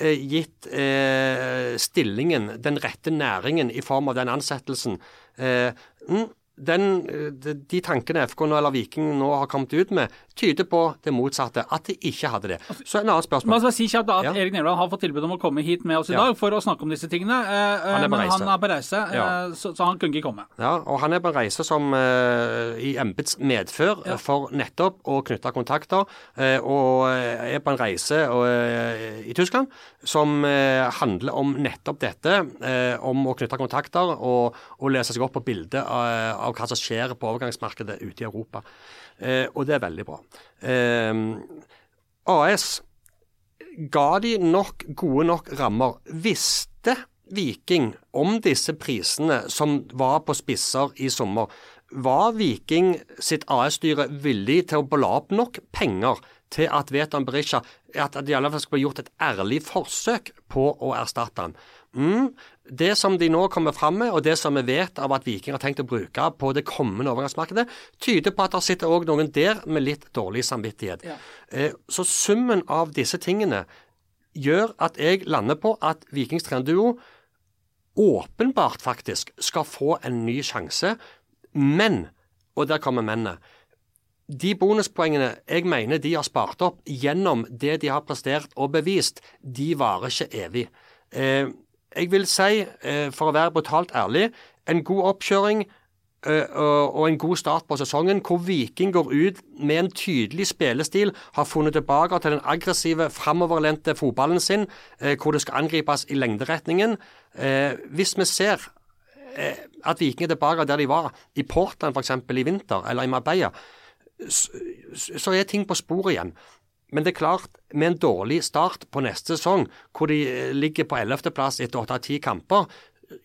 eh, gitt eh, stillingen den rette næringen i form av den ansettelsen? Eh, mm, den, eh, de, tankene FK nå, eller Viking nå har kommet ut med, tyder på det motsatte. At de ikke hadde det. Så en annen spørsmål. spørsmål. skal si kjapt at Ja. Erik Nevland har fått tilbud om å komme hit med oss i Ja. dag for å snakke om disse tingene, eh, Han er men han er på reise, Ja. eh, så, så han kunne ikke komme. Ja, og han er på en reise som eh, i embets medfør eh, for nettopp å knytte kontakter, eh, og eh, er på en reise eh, i Tyskland som eh, handler om nettopp dette, eh, om å knytte kontakter og, og lese seg opp på bildet av, av hva som skjer på overgangsmarkedet ute i Europa. Eh, og det er veldig bra. Eh, AS ga de nok gode nok rammer? Visste Viking om disse prisene som var på spisser i sommer? Var Viking sitt AS-styre villig til å bla opp nok penger til at Vetan Berisha at de i alle fall skulle gjort et ærlig forsøk på å erstatte han? Mm, det som de nå kommer fram med, og det som vi vet av at Viking har tenkt å bruke på det kommende overgangsmarkedet, tyder på at det sitter òg noen der med litt dårlig samvittighet. Ja. Eh, Så summen av disse tingene gjør at jeg lander på at Vikings trenerduo åpenbart faktisk skal få en ny sjanse, men, og der kommer mennene, de bonuspoengene jeg mener de har spart opp gjennom det de har prestert og bevist, de varer ikke evig. Eh, jeg vil si, eh, for å være brutalt ærlig, en god oppkjøring eh, og en god start på sesongen, hvor Viking går ut med en tydelig spillestil, har funnet tilbake til den aggressive, framoverlente fotballen sin, eh, hvor det skal angripes i lengderetningen. Hvis vi ser at Viking er tilbake der de var, i Portland f.eks. i vinter, eller i Marbella, så er ting på sporet igjen. Men det er klart, med en dårlig start på neste sesong, hvor de eh, ligger på 11.-plass etter 8-10 kamper,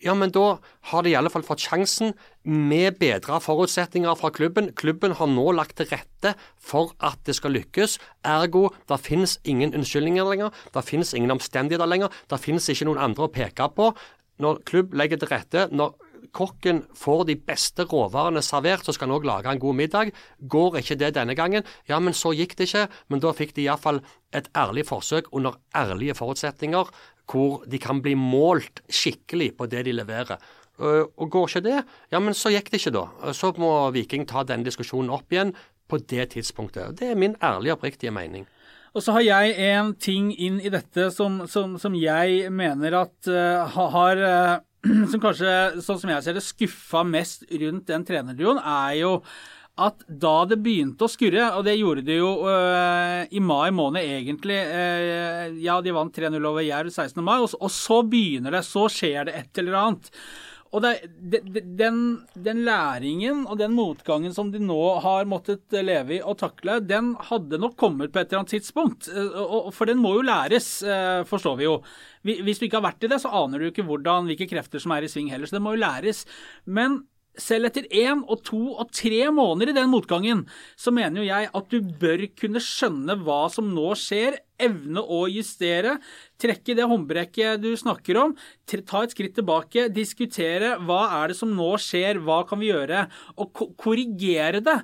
ja, men da har de i alle fall fått sjansen med bedre forutsetninger fra klubben. Klubben har nå lagt til rette for at det skal lykkes. Ergo, det finnes ingen unnskyldninger lenger. Det finnes ingen omstendigheter lenger. Det finnes ikke noen andre å peke på. Når klubb legger til rette, når kokken får de beste råvarene servert, så skal han òg lage en god middag. Går ikke det denne gangen, ja, men så gikk det ikke. Men da fikk de iallfall et ærlig forsøk under ærlige forutsetninger, hvor de kan bli målt skikkelig på det de leverer. Øh, Og går ikke det, ja, men så gikk det ikke da. Så må Viking ta denne diskusjonen opp igjen på det tidspunktet. Det er min ærlige og oppriktige mening. Og så har jeg en ting inn i dette som, som, som jeg mener at uh, har eh, Som kanskje, sånn som jeg ser det, skuffa mest rundt den trenerduoen, er jo at da det begynte å skurre, og det gjorde det jo øh, i mai måned egentlig øh, Ja, de vant 3-0 over Jerv 16. mai, og, og så begynner det. Så skjer det et eller annet. Og det, de, de, den, den læringen og den motgangen som de nå har måttet leve i og takle, den hadde nok kommet på et eller annet tidspunkt. Eh, For den må jo læres, eh, forstår vi jo. Hvis du ikke har vært i det, så aner du ikke hvordan, hvilke krefter som er i sving heller. Så det må jo læres. Men selv etter én og to og tre måneder i den motgangen, så mener jo jeg at du bør kunne skjønne hva som nå skjer, evne å justere, trekke det håndbrekket du snakker om, ta et skritt tilbake, diskutere hva er det som nå skjer, hva kan vi gjøre, og ko korrigere det,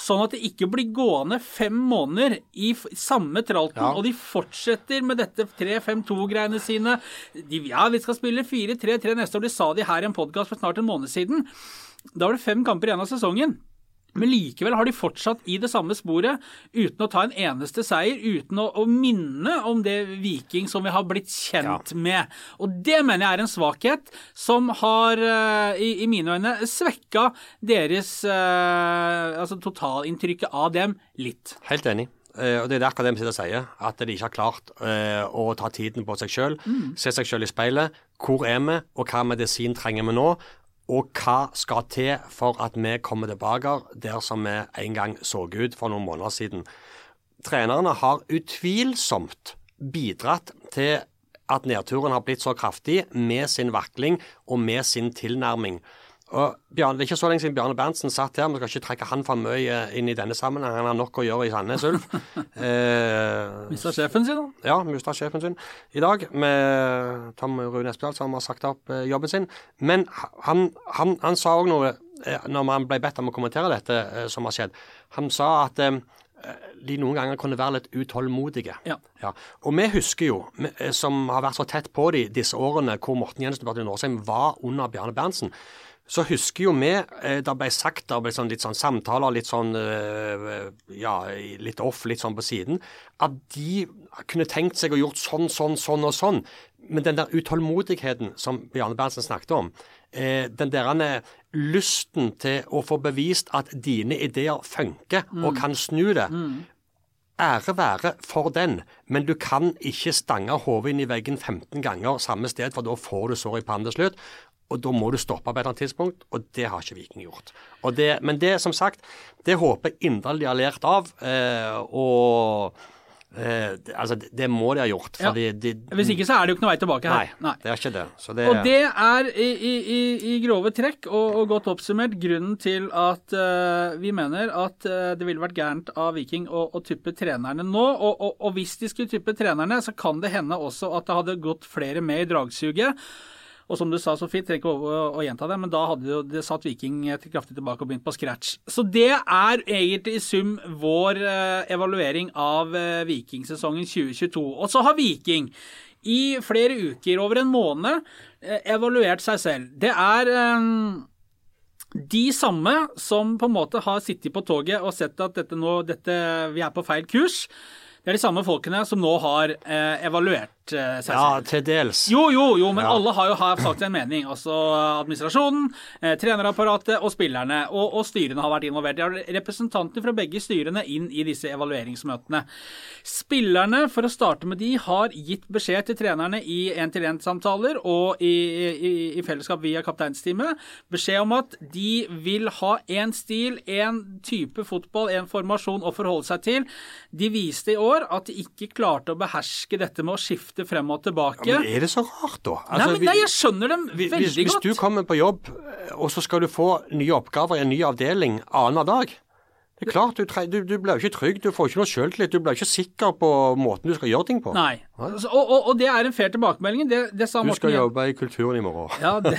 sånn at det ikke blir gående fem måneder i samme tralten, Ja. og de fortsetter med dette 3-5-2-greiene sine. De, ja, vi skal spille 4-3-3 neste år, det sa de her i en podkast for snart en måned siden. Da var det fem kamper igjen av sesongen. Men likevel har de fortsatt i det samme sporet, uten å ta en eneste seier, uten å, å minne om det Viking som vi har blitt kjent med. Og det mener jeg er en svakhet som har, eh, i, i mine øyne, svekka deres eh, Altså totalinntrykket av dem litt. Helt enig. Eh, og Det er akkurat det vi sitter og sier, at de ikke har klart eh, å ta tiden på seg sjøl. Se seg sjøl i speilet. Hvor er vi, og hva medisin trenger vi nå? Og hva skal til for at vi kommer tilbake der som vi en gang så ut for noen måneder siden? Trenerne har utvilsomt bidratt til at nedturen har blitt så kraftig med sin vakling og med sin tilnærming. Og Bjarne, Det er ikke så lenge siden Bjarne Berntsen satt her. Vi skal ikke trekke han for mye inn i denne sammenhengen. Han har nok å gjøre i Sandnes Ulf. Eh, Mista sjefen sin, da. ja, mista sjefen sin i dag med Tom Rune Espedal, som har sagt opp eh, jobben sin. Men han, han, han sa òg noe eh, når han ble bedt om å kommentere dette eh, som har skjedd. Han sa at eh, de noen ganger kunne være litt utålmodige. Ja. Og vi husker jo, vi, eh, som har vært så tett på de disse årene hvor Morten Jensen og Årsheim var under Bjarne Berntsen, så husker jo vi eh, Det ble sagt det ble sånn, litt sånn samtaler, litt sånn eh, Ja, litt off, litt sånn på siden. At de kunne tenkt seg å gjort sånn, sånn, sånn og sånn. Men den der utålmodigheten som Bjarne Berntsen snakket om, eh, den der lysten til å få bevist at dine ideer funker og kan snu det. Ære være for den, men du kan ikke stange hodet inn i veggen 15 ganger samme sted, for da får du sår i pannen til slutt. Og da må du stoppe på et eller annet tidspunkt, og det har ikke Viking gjort. Det, men det, som sagt, det håper jeg inderlig de har lært av. Eh, og eh, altså, det, det må de ha gjort. Ja. De, Hvis ikke så er det jo ikke noe vei tilbake her. Nei. det er ikke det. Så det, Og det er i, i, i, i grove trekk og, og godt oppsummert grunnen til at uh, vi mener at uh, det ville vært gærent av Viking å, å tuppe trenerne nå. Og, og, og hvis de skulle tuppe trenerne, så kan det hende også at det hadde gått flere med i dragsuget. Og som du sa så fint, trenger ikke å, å, gjenta det, men da hadde jo det satt Viking eh, kraftig tilbake og begynt på scratch. Så det er egentlig i sum vår eh, evaluering av eh, Vikingsesongen 2022. Og så har Viking i flere uker, over en måned, evaluert seg selv. Det er de samme som på en måte har sittet på toget og sett at dette nå, dette, vi er på feil kurs. Det er de samme folkene som nå har eh, evaluert uh, seg ja, til dels. Jo, jo, jo, men Ja. alle har jo har sagt en mening. Altså administrasjonen, eh, trenerapparatet og spillerne. Og, og styrene har vært involvert. De har representanter fra begge styrene inn i disse evalueringsmøtene. Spillerne, for å starte med de, har gitt beskjed til trenerne i én-til-én-samtaler og i, i, i fellesskap via kapteinsteamet. Beskjed om at de vil ha én stil, én type fotball, én formasjon å forholde seg til. De viste i år at de ikke klarte å beherske dette med å skifte frem og tilbake. Men er det så rart, da? Nei, Altså, men nei, jeg skjønner dem Hvis, veldig hvis godt. du kommer på jobb, eh, og så skal du få nye oppgaver i en ny avdeling annenhver dag Det er klart, du, du, du blir jo ikke trygg, du får ikke noe selvtillit, du blir ikke sikker på måten du skal gjøre ting på. Nei. altså, og, og, og det er en fair tilbakemelding. Det, det sa Du skal Morten, jobbe i kulturen i morgen. Ja, det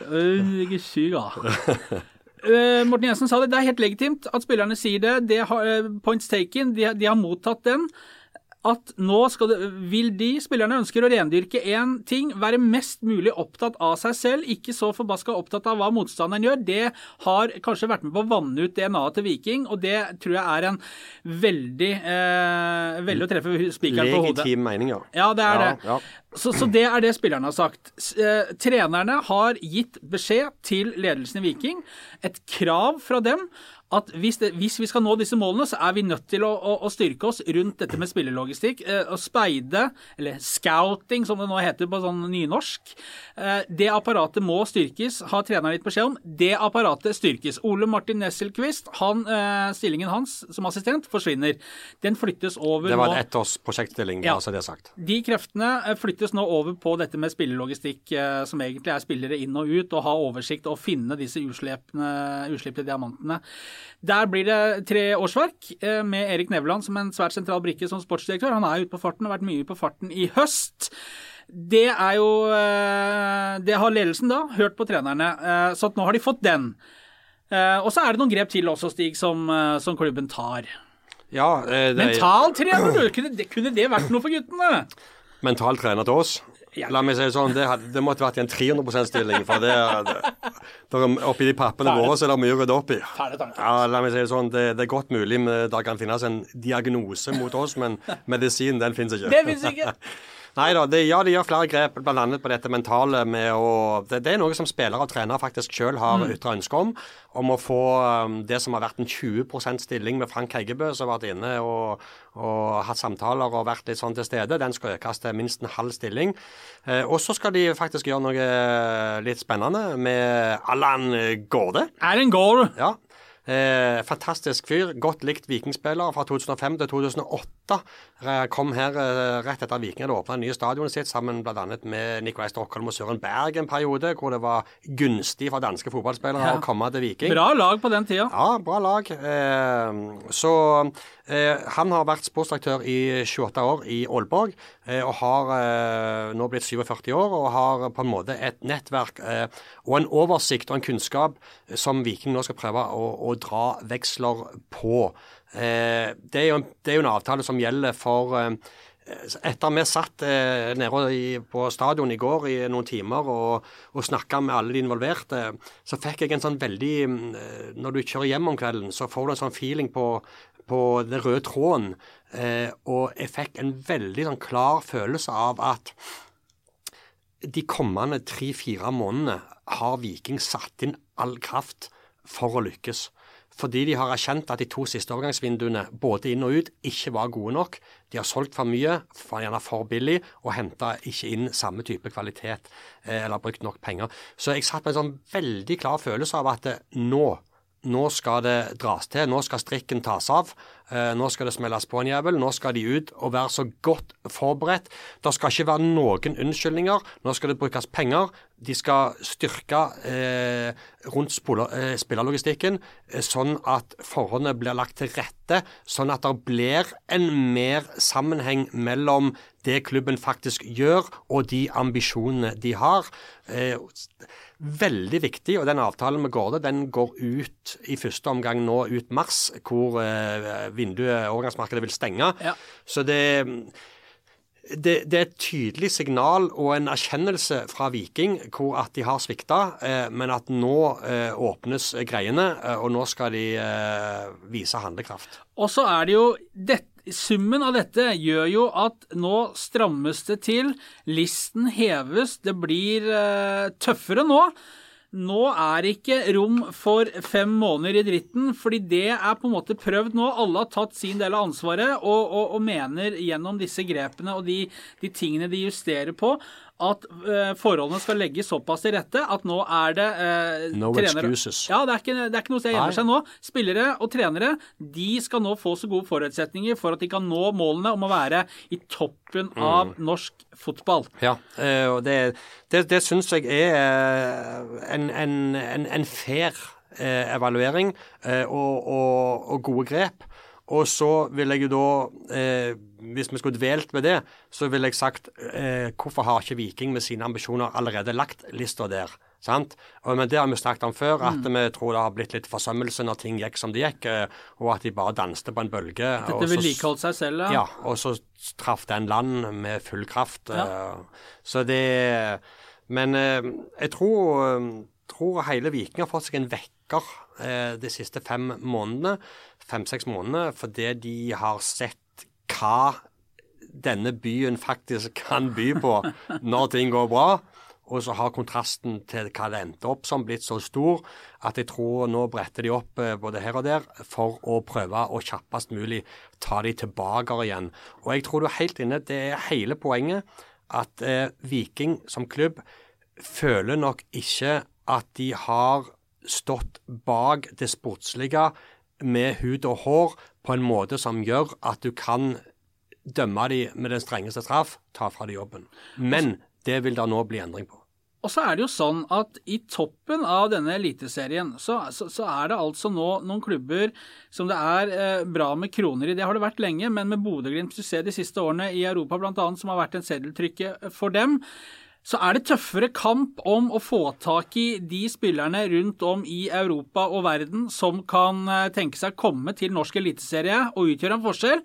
Jeg er syk, da. Øh, Morten Jensen sa det. Det er helt legitimt at spillerne sier det. det har, øh, points taken. De, de har mottatt den. At nå skal det, vil de spillerne ønsker å rendyrke én ting, være mest mulig opptatt av seg selv, ikke så forbaska opptatt av hva motstanderen gjør. Det har kanskje vært med på å vanne ut DNA-et til Viking, og det tror jeg er en veldig eh, Veldig å treffe spikeren på hodet. Legitim mening, ja. Ja, det er Ja, det. ja. Så, så det er det spillerne har sagt. Eh, trenerne har gitt beskjed til ledelsen i Viking, et krav fra dem, at hvis, det, hvis vi skal nå disse målene, så er vi nødt til å, å, å styrke oss rundt dette med spillelogistikk. Eh, og speide, eller scouting som det nå heter på sånn nynorsk, eh, det apparatet må styrkes, har treneren gitt beskjed om. Det apparatet styrkes. Ole Martin Nesselquist, han, eh, stillingen hans som assistent, forsvinner. Den flyttes over nå. Det var en en ettårsprosjektstilling, Ja. bare så det er sagt. de kreftene eh, flyttes nå over på dette med spillelogistikk, eh, som egentlig er spillere inn og ut, og ha oversikt og finne disse uslippte diamantene. Der blir det tre årsverk, eh, med Erik Nevland som en svært sentral brikke som sportsdirektør. Han er ute på farten, har vært mye på farten i høst. Det er jo eh, Det har ledelsen da hørt på trenerne, så nå har de fått den. Og så er det noen grep til også, Stig, som, som klubben tar. Ja, det er Mentaltrener, du! Kunne det, kunne det vært noe for guttene? Mental trener til oss. La meg si det sånn, det, hadde, det måtte vært i en 300 %-stilling. For det, det, det oppi de pappene våre så er det mye å rydde opp i. Ja, la meg si det sånn, det, det er godt mulig det kan finnes en diagnose mot oss, men medisin den finnes ikke. Det finnes ikke. Nei da, det, ja, de gjør flere grep, bl.a. på dette mentale med å det, det er noe som spillere og trenere faktisk sjøl har Mm. ytra ønske om. Om å få um, det som har vært en 20% stilling med Frank Heggebø, som har vært inne og, og hatt samtaler og vært litt sånn til stede, den skal økes til minst en halv stilling. Eh, og så skal de faktisk gjøre noe litt spennende med Allan Gårde. Er Gaarde. Ja. Eh, fantastisk fyr. Godt likt vikingspiller fra 2005 til 2008. Eh, kom her eh, rett etter Viking hadde åpna nye stadionet sitt, sammen bl.a. med Nikolai Stockholm og Søren Berg en periode, hvor det var gunstig for danske fotballspillere Ja. å komme til Viking. Bra lag på den tida. Ja, bra lag. Eh, så han har vært sportsdirektør i 28 år i Aalborg, og har nå blitt 47 år og har på en måte et nettverk og en oversikt og en kunnskap som Viking nå skal prøve å, å dra veksler på. Eh, det, er jo det er jo en avtale som gjelder for eh, etter vi satt eh, nede i, på stadion i går i noen timer og, og snakka med alle de involverte, så fikk jeg en sånn veldig eh, Når du kjører hjem om kvelden, så får du en sånn feeling på, på den røde tråden. Eh, og jeg fikk en veldig sånn klar følelse av at de kommende tre-fire månedene har Viking satt inn all kraft for å lykkes. Fordi de har erkjent at de to siste overgangsvinduene, både inn og ut, ikke var gode nok. De har solgt for mye, gjerne for billig, og henta ikke inn samme type kvalitet eh, eller brukt nok penger. Så jeg satt med en sånn veldig klar følelse av at eh, nå nå skal det dras til, nå skal strikken tas av. Eh, nå skal det smelles på en jævel. Nå skal de ut og være så godt forberedt. Det skal ikke være noen unnskyldninger. Nå skal det brukes penger. De skal styrke eh, rundt eh, spillerlogistikken, eh, sånn at forholdene blir lagt til rette. Sånn at det blir en mer sammenheng mellom det klubben faktisk gjør, og de ambisjonene de har. Eh, veldig viktig, og den avtalen med Gårde den går ut i første omgang nå ut mars, hvor eh, vinduet, overgangsmarkedet, vil stenge. Ja. Så det, det, det er et tydelig signal og en erkjennelse fra Viking hvor at de har svikta, eh, men at nå eh, åpnes greiene, eh, og nå skal de eh, vise handlekraft. Og så er det jo det, Summen av dette gjør jo at nå strammes det til. Listen heves. Det blir uh, tøffere nå. Nå er ikke rom for fem måneder i dritten, fordi det er på en måte prøvd nå. Alle har tatt sin del av ansvaret og, og, og mener gjennom disse grepene og de, de tingene de justerer på, at eh, forholdene skal legges såpass til rette at nå er det eh, No trenere- excuses. Ja, det er ikke, det er ikke noe som gjemmer seg nå. Spillere og trenere de skal nå få så gode forutsetninger for at de kan nå målene om å være i toppen Mm. av norsk fotball. Ja, eh, og det, det, det syns jeg er eh, en, en, en, en fair evaluering og, og, og gode grep. Og så vil jeg jo da, eh, hvis vi skulle dvelt ved det, så ville jeg sagt eh, hvorfor har ikke Viking med sine ambisjoner allerede lagt lista der? Sant? Og, men det har vi snakket om før, at Mm. vi tror det har blitt litt forsømmelse når ting gikk som det gikk, eh, og at de bare danste på en bølge. Dette så- vedlikeholdt seg selv, ja, ja. og så traff den land med full kraft. Ja. Så det Men eh, jeg tror, eh, tror hele Viking har fått seg en vekker eh, de siste fem månedene, fem-seks månedene, fordi de har sett hva denne byen faktisk kan by på når ting går bra. Og så har kontrasten til hva det endte opp som blitt så stor at jeg tror nå bretter de opp eh, både her og der for å prøve å kjappest mulig ta de tilbake igjen. Og jeg tror du er helt inne. Det er hele poenget at eh, Viking som klubb føler nok ikke at de har stått bak det sportslige med hud og hår på en måte som gjør at du kan dømme dem med den strengeste straff, ta fra de jobben. Men det vil det nå bli endring på. Og så er det jo sånn at i toppen av denne eliteserien, så, så, så er det altså nå noen klubber som det er eh, bra med kroner i. Det har det vært lenge, men med Bodø-Glimt du ser de siste årene i Europa bl.a., som har vært en seddeltrykke for dem, så er det tøffere kamp om å få tak i de spillerne rundt om i Europa og verden som kan eh, tenke seg å komme til norsk eliteserie og utgjøre en forskjell.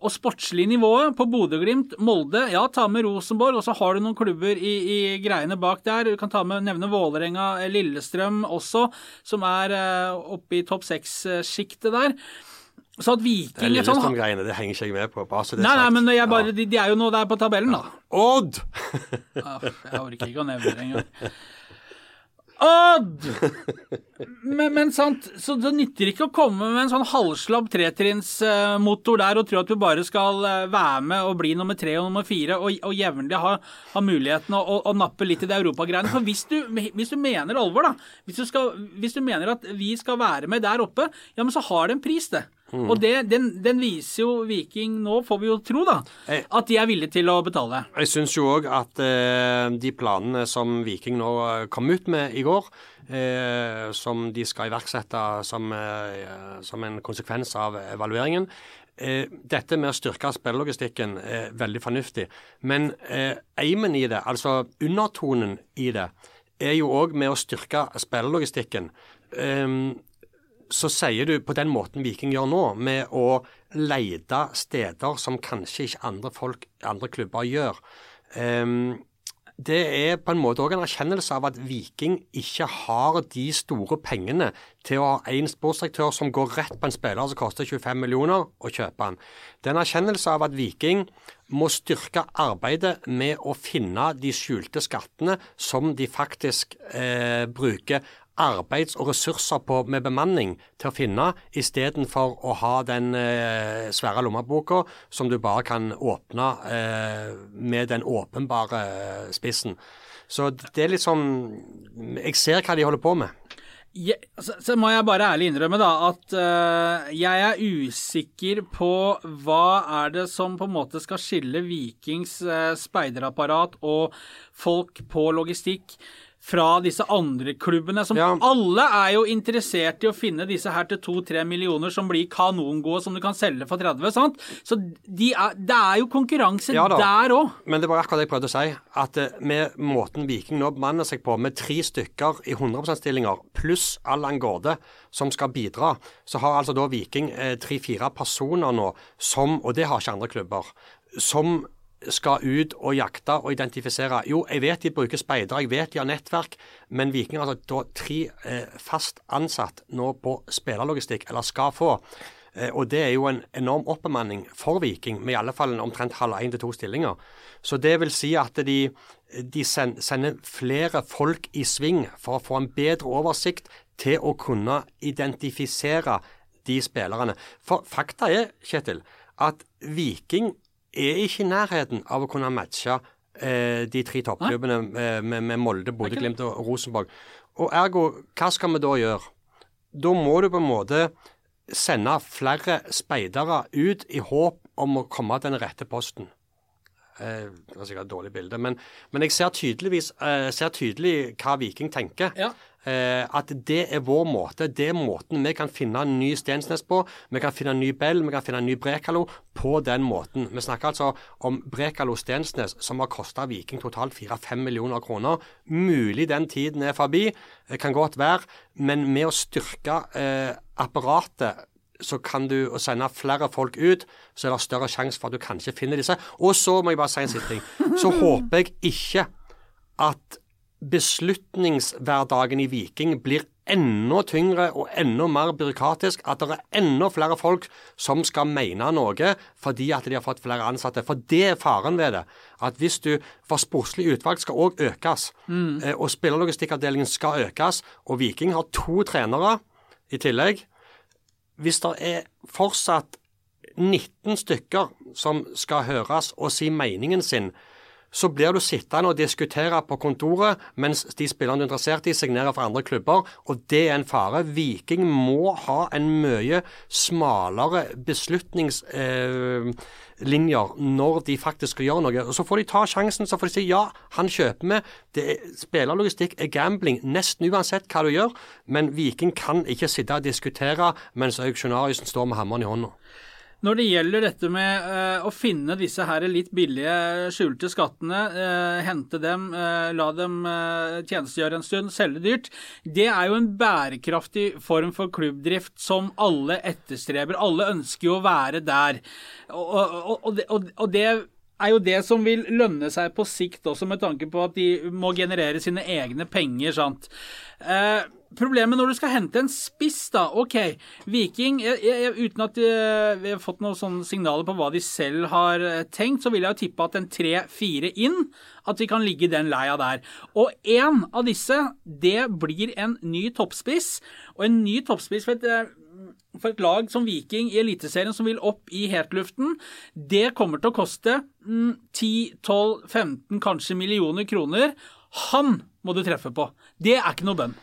Og sportslig nivået på Bodø-Glimt, Molde, ja, ta med Rosenborg, og så har du noen klubber i, i greiene bak der. Du kan ta med, nevne Vålerenga, eh, Lillestrøm også, som er eh, oppe i topp seks-sjiktet der. Så at Viking Det er Lillestrøm-greiene det henger ikke jeg med på. bare så det er Nei, nei, men jeg bare, Ja. de, de er jo nå der på tabellen, da. Odd! Ah, Jeg orker ikke å nevne det engang. Odd! Men, men sant, så det nytter ikke å komme med en sånn halvslabb tretrinnsmotor der og tro at du bare skal eh, være med og bli nummer tre og nummer fire og, og jevnlig ha, ha muligheten å, å, å nappe litt i det europagreiene. For hvis du, hvis du mener alvor, da, hvis du, skal, hvis du mener at vi skal være med der oppe, ja, men så har det en pris, det. Og det, den, den viser jo Viking nå, får vi jo tro, da, at de er villige til å betale. Jeg syns jo òg at eh, de planene som Viking nå eh, kom ut med i går, eh, som de skal iverksette som, eh, som en konsekvens av evalueringen eh, Dette med å styrke spillelogistikken er veldig fornuftig. Men eh, i det, altså undertonen i det, er jo òg med å styrke spillelogistikken. Eh, så sier du på den måten Viking gjør nå, med å lete steder som kanskje ikke andre folk, andre klubber gjør. Um, det er på en måte òg en erkjennelse av at Viking ikke har de store pengene til å ha en sportsdirektør som går rett på en spiller som koster 25 millioner, og kjøper han. Det er en erkjennelse av at Viking må styrke arbeidet med å finne de skjulte skattene som de faktisk eh, bruker arbeids- og ressurser på med bemanning til å finne, istedenfor å ha den eh, svære lommeboka som du bare kan åpne eh, med den åpenbare eh, spissen. Så det er litt sånn Jeg ser hva de holder på med. Ja, så, så må jeg bare ærlig innrømme da at uh, jeg er usikker på hva er det som på en måte skal skille Vikings uh, speiderapparat og folk på logistikk fra disse andre klubbene, som Ja. alle er jo interessert i å finne disse her til 2-3 millioner som blir kanongode, som du kan selge for 30, sant? Så de er, det er jo konkurranse Ja der òg. Men det var akkurat det jeg prøvde å si. At eh, med måten Viking nå bemanner seg på, med tre stykker i 100 %-stillinger, pluss Allan Gårde som skal bidra, så har altså da Viking eh, tre-fire personer nå som, og det har ikke andre klubber, som skal ut og jakte og identifisere. Jo, jeg vet de bruker speidere, jeg vet de har nettverk, men Viking har altså tre eh, fast ansatt nå på spillerlogistikk, eller skal få. Eh, Og det er jo en enorm oppbemanning for Viking, med i alle fall en omtrent halv én til to stillinger. Så det vil si at de, de send, sender flere folk i sving for å få en bedre oversikt til å kunne identifisere de spillerne. For fakta er, Kjetil, at Viking er ikke i nærheten av å kunne matche eh, de tre toppklubbene eh, med, med Molde, Bodø, Glimt og Rosenborg. Og ergo, hva skal vi da gjøre? Da må du på en måte sende flere speidere ut i håp om å komme til den rette posten. Eh, det var sikkert et dårlig bilde, men, men jeg ser, eh, ser tydelig hva Viking tenker. Ja. Eh, at det er vår måte. Det er måten vi kan finne en ny Stensnes på. Vi kan finne en ny Bell, vi kan finne en ny Brekalo på den måten. Vi snakker altså om Brekalo Stensnes, som har kosta Viking totalt 4-5 millioner kroner. Mulig den tiden er forbi, det kan godt være, men med å styrke eh, apparatet så kan du sende flere folk ut, så er det større sjanse for at du kanskje finner disse. Og så må jeg bare si en siste ting. Så håper jeg ikke at beslutningshverdagen i Viking blir enda tyngre og enda mer byråkratisk. At det er enda flere folk som skal mene noe fordi at de har fått flere ansatte. For det er faren ved det. At hvis du For sportslig utvalg skal òg økes. Mm. Og spillerlogistikkavdelingen skal økes. Og Viking har to trenere i tillegg hvis det er fortsatt 19 stykker som skal høres og si meningen sin, så blir du sittende og diskutere på kontoret mens de spillerne du er interessert i, signerer for andre klubber, og det er en fare. Viking må ha en mye smalere beslutningslinjer når de faktisk skal gjøre noe. Og Så får de ta sjansen, så får de si ja, han kjøper vi. Er, spillerlogistikk er gambling nesten uansett hva du gjør, men Viking kan ikke sitte og diskutere mens auksjonariusen står med hammeren i hånda. Når det gjelder dette med uh, å finne disse her litt billige skjulte skattene, uh, hente dem, uh, la dem tjenestegjøre en stund, selge dyrt, det er jo en bærekraftig form for klubbdrift som alle etterstreber. Alle ønsker jo å være der. Og, og, og, og, og det er jo det som vil lønne seg på sikt også, med tanke på at de må generere sine egne penger. sant? Eh, problemet når du skal hente en spiss, da. OK, Viking jeg, jeg, Uten at eh, vi har fått noen sånne signaler på hva de selv har eh, tenkt, så vil jeg jo tippe at en tre-fire inn, at vi kan ligge i den leia der. Og én av disse, det blir en ny toppspiss. Og en ny toppspiss for et eh, for et lag som Viking i Eliteserien som vil opp i hetluften, det kommer til å koste mm, 10-12-15 kanskje millioner kroner. Han må du treffe på. Det er ikke noe bønn.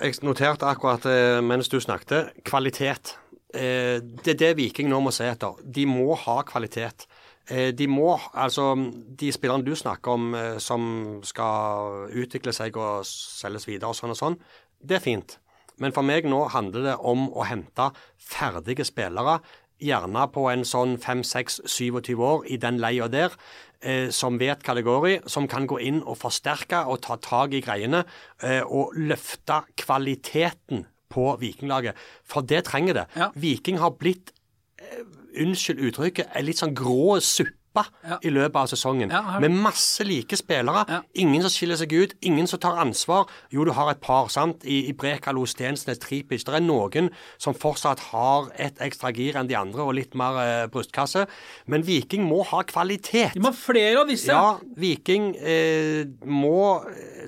Jeg noterte akkurat eh, mens du snakket, kvalitet. Eh, det er det Viking nå må se etter. De må ha kvalitet. Eh, de må, altså De spillerne du snakker om som skal utvikle seg og selges videre og sånn og sånn, det er fint. Men for meg nå handler det om å hente ferdige spillere. Gjerne på en sånn 5-6-27 år i den leia der, eh, som vet hva det går i, som kan gå inn og forsterke og ta tak i greiene, eh, og løfte kvaliteten på Vikinglaget. For det trenger det. Ja. Viking har blitt eh, unnskyld uttrykket, en litt sånn grå suppe Ja. i løpet av sesongen. Ja, med masse like spillere. Ja. Ingen som skiller seg ut, ingen som tar ansvar. Jo, du har et par, sant, i, i Brekalo, Stensnes, Tripic. Det er noen som fortsatt har et ekstra gir enn de andre, og litt mer eh, brystkasse. Men Viking må ha kvalitet. De må ha flere av disse. Ja, Viking eh, må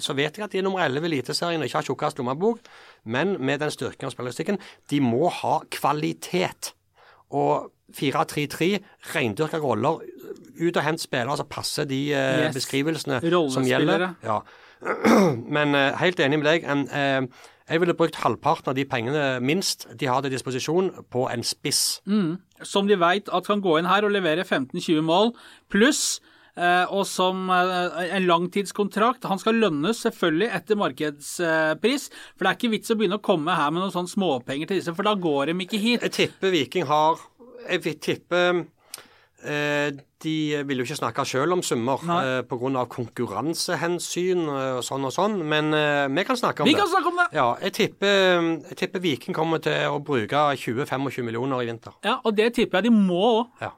Så vet jeg at de er nummer 11 i Eliteserien og ikke har tjukkest lommebok, men med den styrken av spillerstikken, de må ha kvalitet. Og 4-3-3, rendyrka roller, ut og hent spillere som passer de eh, Yes. beskrivelsene som gjelder. Ja. Men eh, helt enig med deg. En, eh, jeg ville brukt halvparten av de pengene minst de har til disposisjon, på en spiss. som de veit at kan gå inn her og levere 15-20 mål, pluss eh, og som eh, en langtidskontrakt. Han skal lønnes selvfølgelig etter markedspris, for det er ikke vits å begynne å komme her med noen sånne småpenger til disse, for da går de ikke hit. Jeg tipper Viking har Jeg vil tippe eh, De vil jo ikke snakke sjøl om summer eh, pga. konkurransehensyn eh, og sånn og sånn, men eh, vi kan snakke om Vi det. kan snakke om det! Ja, jeg tipper, jeg tipper Viking kommer til å bruke 20-25 millioner i vinter. Ja, og det tipper jeg de må òg. Ja.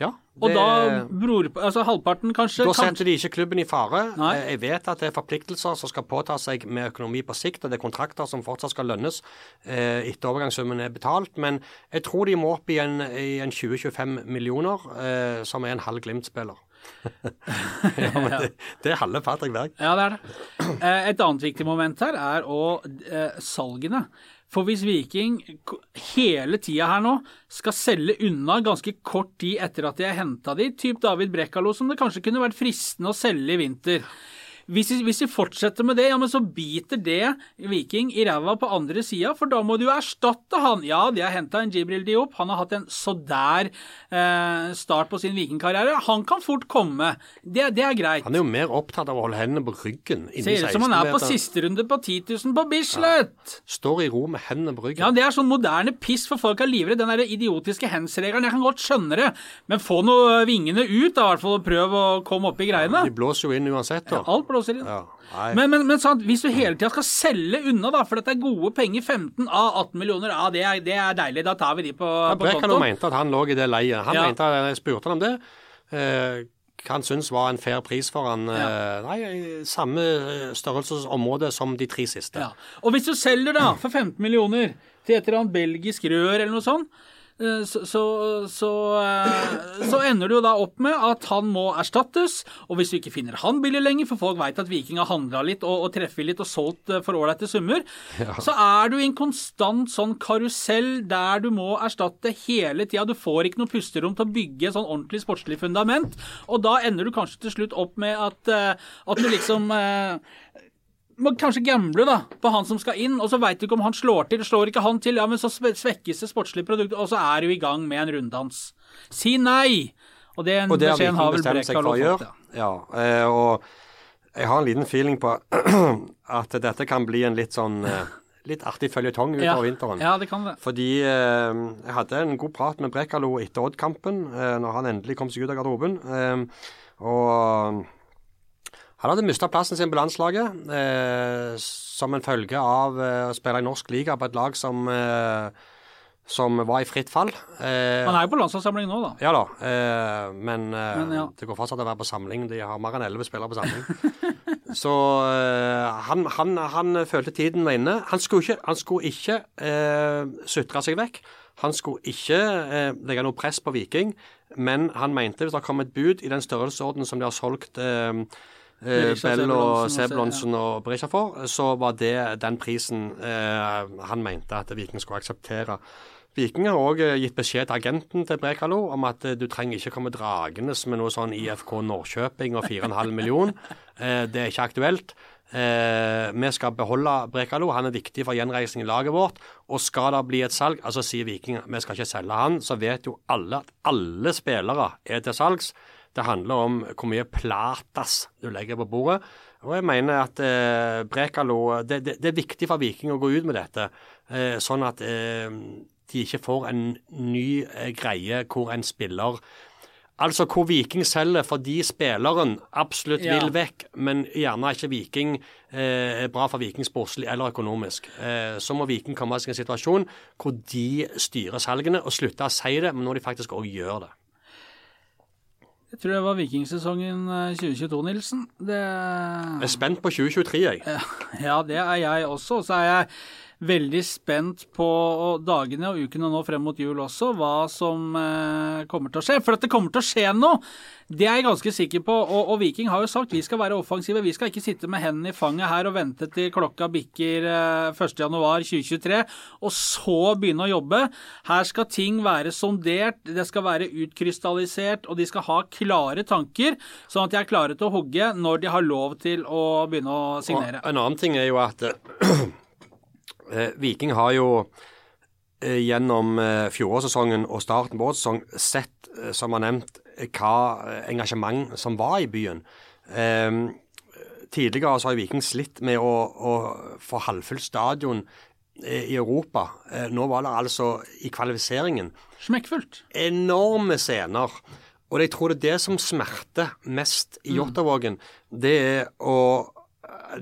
Ja Og det- da bror, altså halvparten kanskje Da setter de ikke klubben i fare. Nei. Eh, Jeg vet at det er forpliktelser som skal påta seg med økonomi på sikt, og det er kontrakter som fortsatt skal lønnes eh, etter overgangssummen er betalt. Men jeg tror de må opp i en, en 20-25 millioner, eh, som er en halv Glimt-spiller. ja, men det, det er halve Patrick Berg. Ja, det er det. Eh, Et annet viktig moment her er å eh, salgene. For hvis Viking hele tida her nå skal selge unna ganske kort tid etter at de har henta de, typ David Brekkalo, som det kanskje kunne vært fristende å selge i vinter hvis vi, hvis vi, fortsetter med det, ja, men så biter det Viking i ræva på andre sida, for da må du jo erstatte han. Ja, de har henta en Jibril Diop, han har hatt en så der eh, start på sin Viking-karriere. Han kan fort komme, det, det er greit. Han er jo mer opptatt av å holde hendene på ryggen. inni Ser ut som han er på siste runde på 10 000 på Bislett. Står i ro med hendene på ryggen. Ja, Det er sånn moderne piss, for folk er livredde. Den der idiotiske hands-regelen. Jeg kan godt skjønne det, men få nå vingene ut, da, i hvert fall. og Prøv å komme opp i greiene. De blåser jo inn uansett, da. Alt blåser inn. Ja. Men, men, men sant, hvis du hele tida skal selge unna, da, for dette er gode penger, 15 av 18 millioner, ja, det er, det er deilig. Da tar vi de på, Ja, på kontoen. mente at han lå i det leiet. Han Ja. mente at Jeg spurte han om det. Eh, han syntes var en fair pris for han. Ja. nei, samme eh, størrelsesområde som de tre siste. Ja. Og hvis du selger da for 15 millioner til et eller annet belgisk rør eller noe sånt, eh, så, så, så, eh, så ender du jo da opp med at han må erstattes. Og hvis du ikke finner han billig lenger, for folk veit at Viking har handla litt og, og treffet litt og solgt eh, for ålreite summer, så er du i en konstant sånn karusell der du må erstatte hele tida. Du får ikke noe pusterom til å bygge sånn ordentlig sportslig fundament. Og da ender du kanskje til slutt opp med at, eh, at du liksom eh, må kanskje gamble da, på han som skal inn, og så veit du ikke om han slår til. Slår ikke han til, ja, men så svekkes det sportslige produktet, og så er du i gang med en runddans. Si nei! Og det Og det beskjeden har vel Brekalo fått. Ja. Ja, eh, og jeg har en liten feeling på at dette kan bli en litt sånn eh, litt artig føljetong utover Ja. vinteren. ja, det kan det. Fordi eh, jeg hadde en god prat med Brekalo etter Odd-kampen, eh, når han endelig kom seg ut av garderoben. Eh, og han hadde mista plassen sin på landslaget eh, som en følge av eh, å spille i norsk liga på et lag som, eh, som var i fritt fall. Eh, Han er jo på landslagssamling nå, da. ja da, eh, men, eh, Men ja. det går fortsatt å være på samling. De har mer enn elleve spillere på samling. Så han, han, han følte tiden var inne. Han skulle ikke, han skulle ikke eh, sutre seg vekk. Han skulle ikke eh, legge noe press på Viking, men han mente hvis det kom et bud i den størrelsesorden som de har solgt eh, eh, Bell og Sebulonsen og Berisha for, så var det den prisen eh, han mente at Viking skulle akseptere. Viking har òg gitt beskjed til agenten til Brekalo om at eh, du trenger ikke komme dragende med noe sånn IFK Norrköping og 4,5 million. Eh, det er ikke aktuelt. Eh, vi skal beholde Brekalo, han er viktig for gjenreisning i laget vårt. Og skal det bli et salg, altså sier Viking vi skal ikke selge han, så vet jo alle at alle spillere er til salgs. Det handler om hvor mye platas du legger på bordet. Og jeg mener at eh, Brekalo det, det, det er viktig for Viking å gå ut med dette, eh, sånn at eh, de ikke får en ny eh, greie hvor en spiller Altså hvor Viking selger fordi spilleren absolutt Ja. vil vekk, men gjerne ikke Viking eh, er bra for Viking sportslig eller økonomisk. Eh, så må Viking komme seg i en situasjon hvor de styrer salgene og slutter å si det, men når de faktisk òg gjør det. Jeg tror det var vikingsesongen eh, 2022, Nilsen. Det Jeg er spent på 2023, jeg. Ja, det er jeg også. Så er jeg veldig spent på dagene og ukene nå frem mot jul også, hva som eh, kommer til å skje. For at det kommer til å skje noe, det er jeg ganske sikker på. Og, og Viking har jo sagt vi skal være offensive. Vi skal ikke sitte med hendene i fanget her og vente til klokka bikker eh, 1.1.2023, og så begynne å jobbe. Her skal ting være sondert, det skal være utkrystallisert, og de skal ha klare tanker, sånn at de er klare til å hogge når de har lov til å begynne å signere. Og en annen ting er jo at eh, eh, Viking har jo eh, gjennom eh, fjorårssesongen og starten på årets sesong sett, eh, som har nevnt, eh, hva eh, engasjement som var i byen. Eh, tidligere så har Viking slitt med å, å få halvfullt stadion eh, i Europa. Eh, nå var det altså i kvalifiseringen Smekkfullt. enorme scener. Og jeg tror det er det som smerter mest i Jåttåvågen. Det er å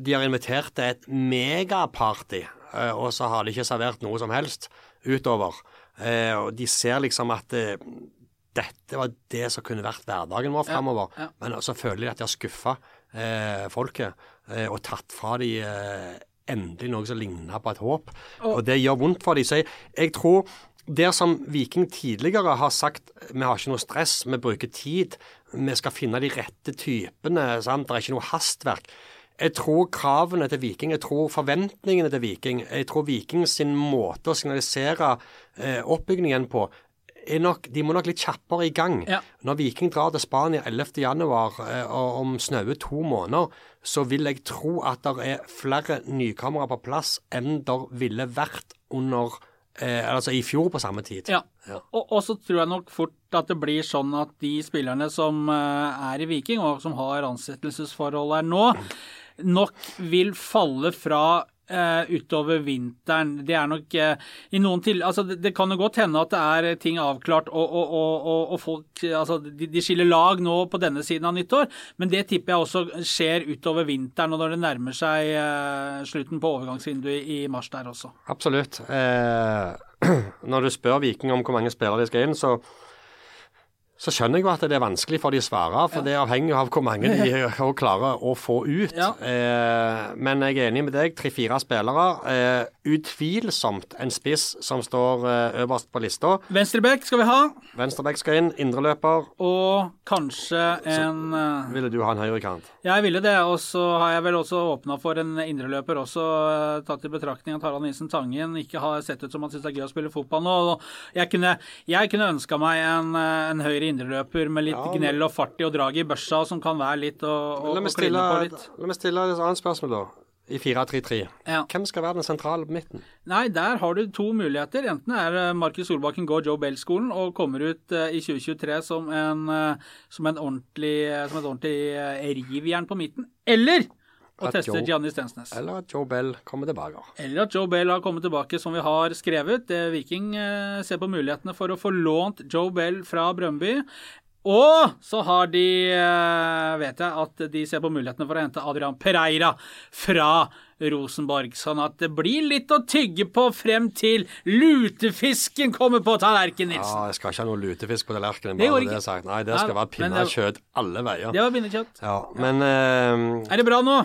De har invitert til et megaparty, eh, og så har de ikke servert noe som helst utover. Eh, Og de ser liksom at eh, dette var det som kunne vært hverdagen vår framover. ja. Men så føler de at de har skuffa eh, folket eh, og tatt fra de eh, endelig noe som ligner på et håp. Og, det gjør vondt for de. Så jeg, jeg tror der som Viking tidligere har sagt vi har ikke noe stress, vi bruker tid, vi skal finne de rette typene, sant? det er ikke noe hastverk. Jeg tror kravene til Viking, jeg tror forventningene til Viking, jeg tror Viking sin måte å signalisere eh, oppbyggingen på, nok, de må nok litt kjappere i gang. Ja. Når Viking drar til Spania 11. januar eh, og om snaue to måneder, så vil jeg tro at det er flere nykommere på plass enn det ville vært under eh, altså i fjor på samme tid. Ja. Ja. Og, og så tror jeg nok fort at det blir sånn at de spillerne som eh, er i Viking, og som har ansettelsesforhold her nå, nok vil falle fra Uh, utover vinteren. Det er nok uh, i noen til... Altså, det, det kan jo godt hende at det er ting avklart, og, og, og, og, folk Altså, de, de skiller lag nå på denne siden av nyttår, men det tipper jeg også skjer utover vinteren, og når det nærmer seg uh, slutten på overgangsvinduet i mars der også. Absolutt. Eh, når du spør Viking om hvor mange spillere de skal inn, så, så skjønner jeg jo at det er vanskelig for de å svare, for det er avhengig av hvor mange de klarer å få ut. Ja. Eh, men jeg er enig med deg. Tre-fire spillere. Eh, utvilsomt en spiss som står eh, øverst på lista. Venstrebekk skal vi ha, Venstrebekk skal inn. Indreløper. og kanskje en så Ville du ha en høyrekant? Jeg ville det, og så har jeg vel også åpna for en indreløper også, eh, tatt i betraktning at Harald Nissen-Tangen ikke har sett ut som han syns det er gøy å spille fotball nå. Jeg kunne, jeg kunne ønska meg en, eh, en høyre indreløper med litt Ja, men- gnell og fart i og drag i børsa, som kan være litt og, og, La meg stille, på litt. la meg stille et annet spørsmål, da. I 4-3-3. Ja. Hvem skal være den sentrale på midten? Nei, der har du to muligheter. Enten er eh, Markus Solbakken går Joe Bell-skolen og kommer ut eh, i 2023 som, en, eh, som, en ordentlig, som et ordentlig rivjern på midten. Eller At teste Gianni Stensnes. Eller at Joe Bell kommer tilbake? Eller at Joe Bell har kommet tilbake, som vi har skrevet. Viking eh, ser på mulighetene for å få lånt Joe Bell fra Brøndby. Og så har de, eh, vet jeg, at de ser på mulighetene for å hente Adrian Pereira fra Rosenborg. Sånn at det blir litt å tygge på frem til lutefisken kommer på tallerkenen, Nilsen. Ja, jeg skal ikke ha noe lutefisk på tallerkenen. Det går bare ikke. det sagt. Nei, det skal være pinnekjøtt alle veier. Det var pinnekjøtt. Ja, men eh, Er det bra nå?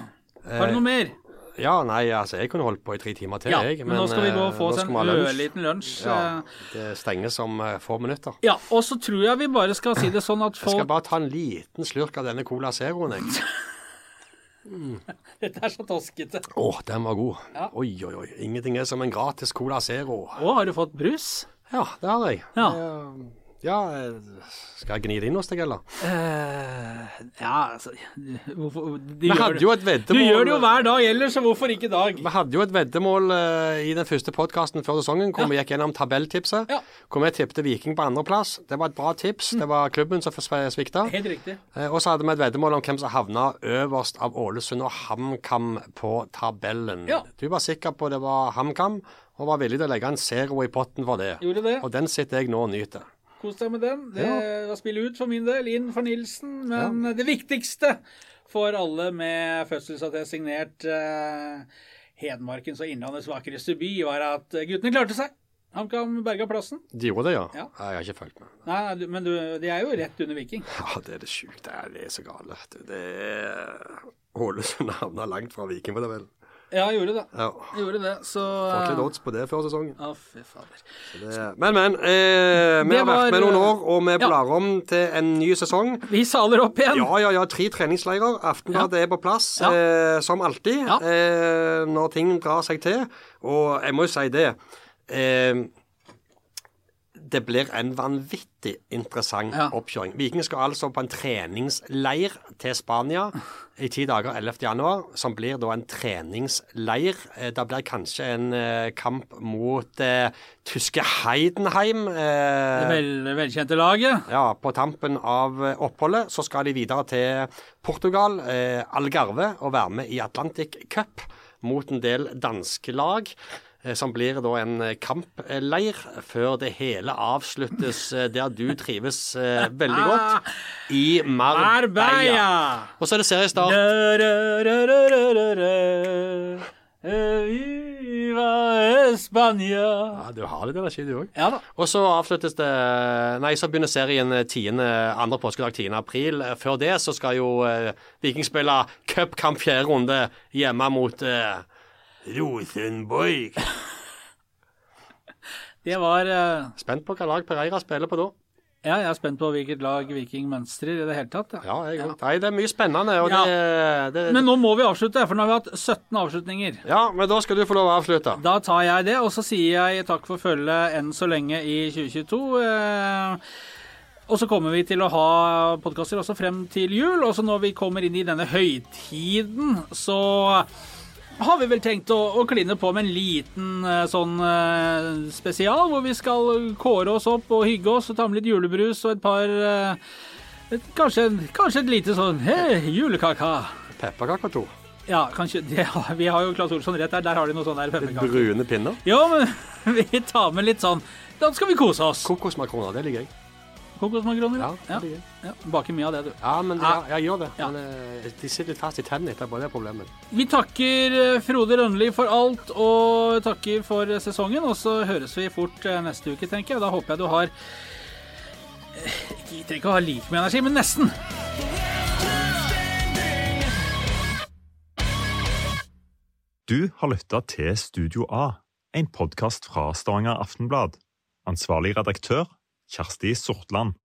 Har du noe mer? Ja, nei, altså, jeg kunne holdt på i tre timer til, Ja, jeg. men nå skal vi gå og eh, få oss en liten lunsj. ørliten lunsj. Ja, Eh, det stenges om uh, få minutter. Ja, og så tror jeg vi bare skal si det sånn at folk Jeg skal bare ta en liten slurk av denne Cola Zeroen, jeg. Dette er så toskete. Å, den var god. Ja. Oi, oi, oi. Ingenting er som en gratis Cola Zero. Å, har du fått brus? Ja, det har jeg. Ja. Eh, ja, eh, skal jeg gni det inn hos deg, eller? Uh, ja, altså hvorfor, Vi hadde jo et du gjør det jo hver dag ellers, så hvorfor ikke i dag? Vi hadde jo et veddemål uh, i den første podkasten før sesongen hvor vi gikk gjennom tabelltipset. Ja. Hvor vi tippte Viking på andreplass. Det var et bra tips. Det var klubben som svikta. Helt riktig. Uh, og så hadde vi et veddemål om hvem som havna øverst av Ålesund og HamKam på tabellen. Ja. Du var sikker på det var HamKam, og var villig til å legge en zero i potten for det. Gjorde det. Og den sitter jeg nå og nyter. Kos deg med den. Det var spill ut for min del, inn for Nilsen. Men det viktigste for alle med fødselsattest signert eh, Hedmarkens og Innlandets vakreste by, var at guttene klarte seg. HamKam berga plassen. De gjorde det, ja? Ja. Jeg har ikke fulgt med. Nei, nei, men du, de er jo rett under Viking. Ja, det er det sjukt. Det er, er så gale. Det er Ålesund havna langt fra Viking, var det vel? Ja, jeg gjorde det. Ja. Gjorde det, så Fått litt odds på det før sesongen. Å, fy fader. Det, men, men. Eh, vi Det har vært var, med noen år, og vi ja. blar om til en ny sesong. Vi saler opp igjen. Ja, ja, ja. Tre treningsleirer. Aftenbladet er på plass, Ja. eh, som alltid, Ja. eh, når ting drar seg til. Og jeg må jo si det. Eh, det blir en vanvittig interessant Ja. oppkjøring. Viking skal altså på en treningsleir til Spania i ti dager 11. januar, som blir da en treningsleir. Eh, Det blir kanskje en eh, kamp mot eh, tyske Heidenheim. Det Eh, vel, velkjente laget. ja, på tampen av eh, oppholdet så skal de videre til Portugal, eh, Algarve, og være med i Atlantic Cup mot en del danske lag. Eh, Som blir da en eh, kampleir før det hele avsluttes eh, der du trives veldig godt, i Marbella. Og så er det seriestart. Ja, du har litt energi, du òg. Ja da. Og så avsluttes det Nei, så begynner serien 10. andre påskedag 10. april. Før det så skal jo Viking spille cupkamp fjerde runde hjemme mot eh, Rosenborg. Det var uh... Spent på hva lag Pereira spiller på da. Ja, jeg er spent på hvilket lag Viking mønstrer i det hele tatt. Ja. Ja, jeg òg. Nei, det er mye spennende. Og Ja. det, det Men nå må vi avslutte, for nå har vi hatt 17 avslutninger. Ja, men da skal du få lov å avslutte. Da tar jeg det, og så sier jeg takk for følget enn så lenge i 2022. Eh, og så kommer vi til å ha podkaster også frem til jul. Og så når vi kommer inn i denne høytiden, så har vi vel tenkt å, å kline på med en liten eh, sånn eh, spesial, hvor vi skal kåre oss opp og hygge oss og ta med litt julebrus og et par eh, et, kanskje, kanskje et lite sånn hey, julekaka. Pepperkaker to. Ja, kanskje det, Vi har jo Claes Olsson rett der. Der har de noe sånn der pepperkaker. Brune pinner. Ja, men vi tar med litt sånn Da skal vi kose oss. Kokosmakroner, det liker jeg. Kokosmakroner. Ja, Ja, jeg. ja. Baker mye av det, du. Ja, men ja, jeg gjør det. Ja. Men eh, de sitter litt fast i tennene etterpå, det er problemet. Vi takker eh, Frode Rønli for alt, og takker for eh, sesongen. Og så høres vi fort neste uke, tenker jeg. Da håper jeg du har Jeg trenger ikke å ha like mye energi, men nesten. Du har lytta til Studio A, en podkast fra Stavanger Aftenblad. Ansvarlig redaktør, Kjersti Sortland.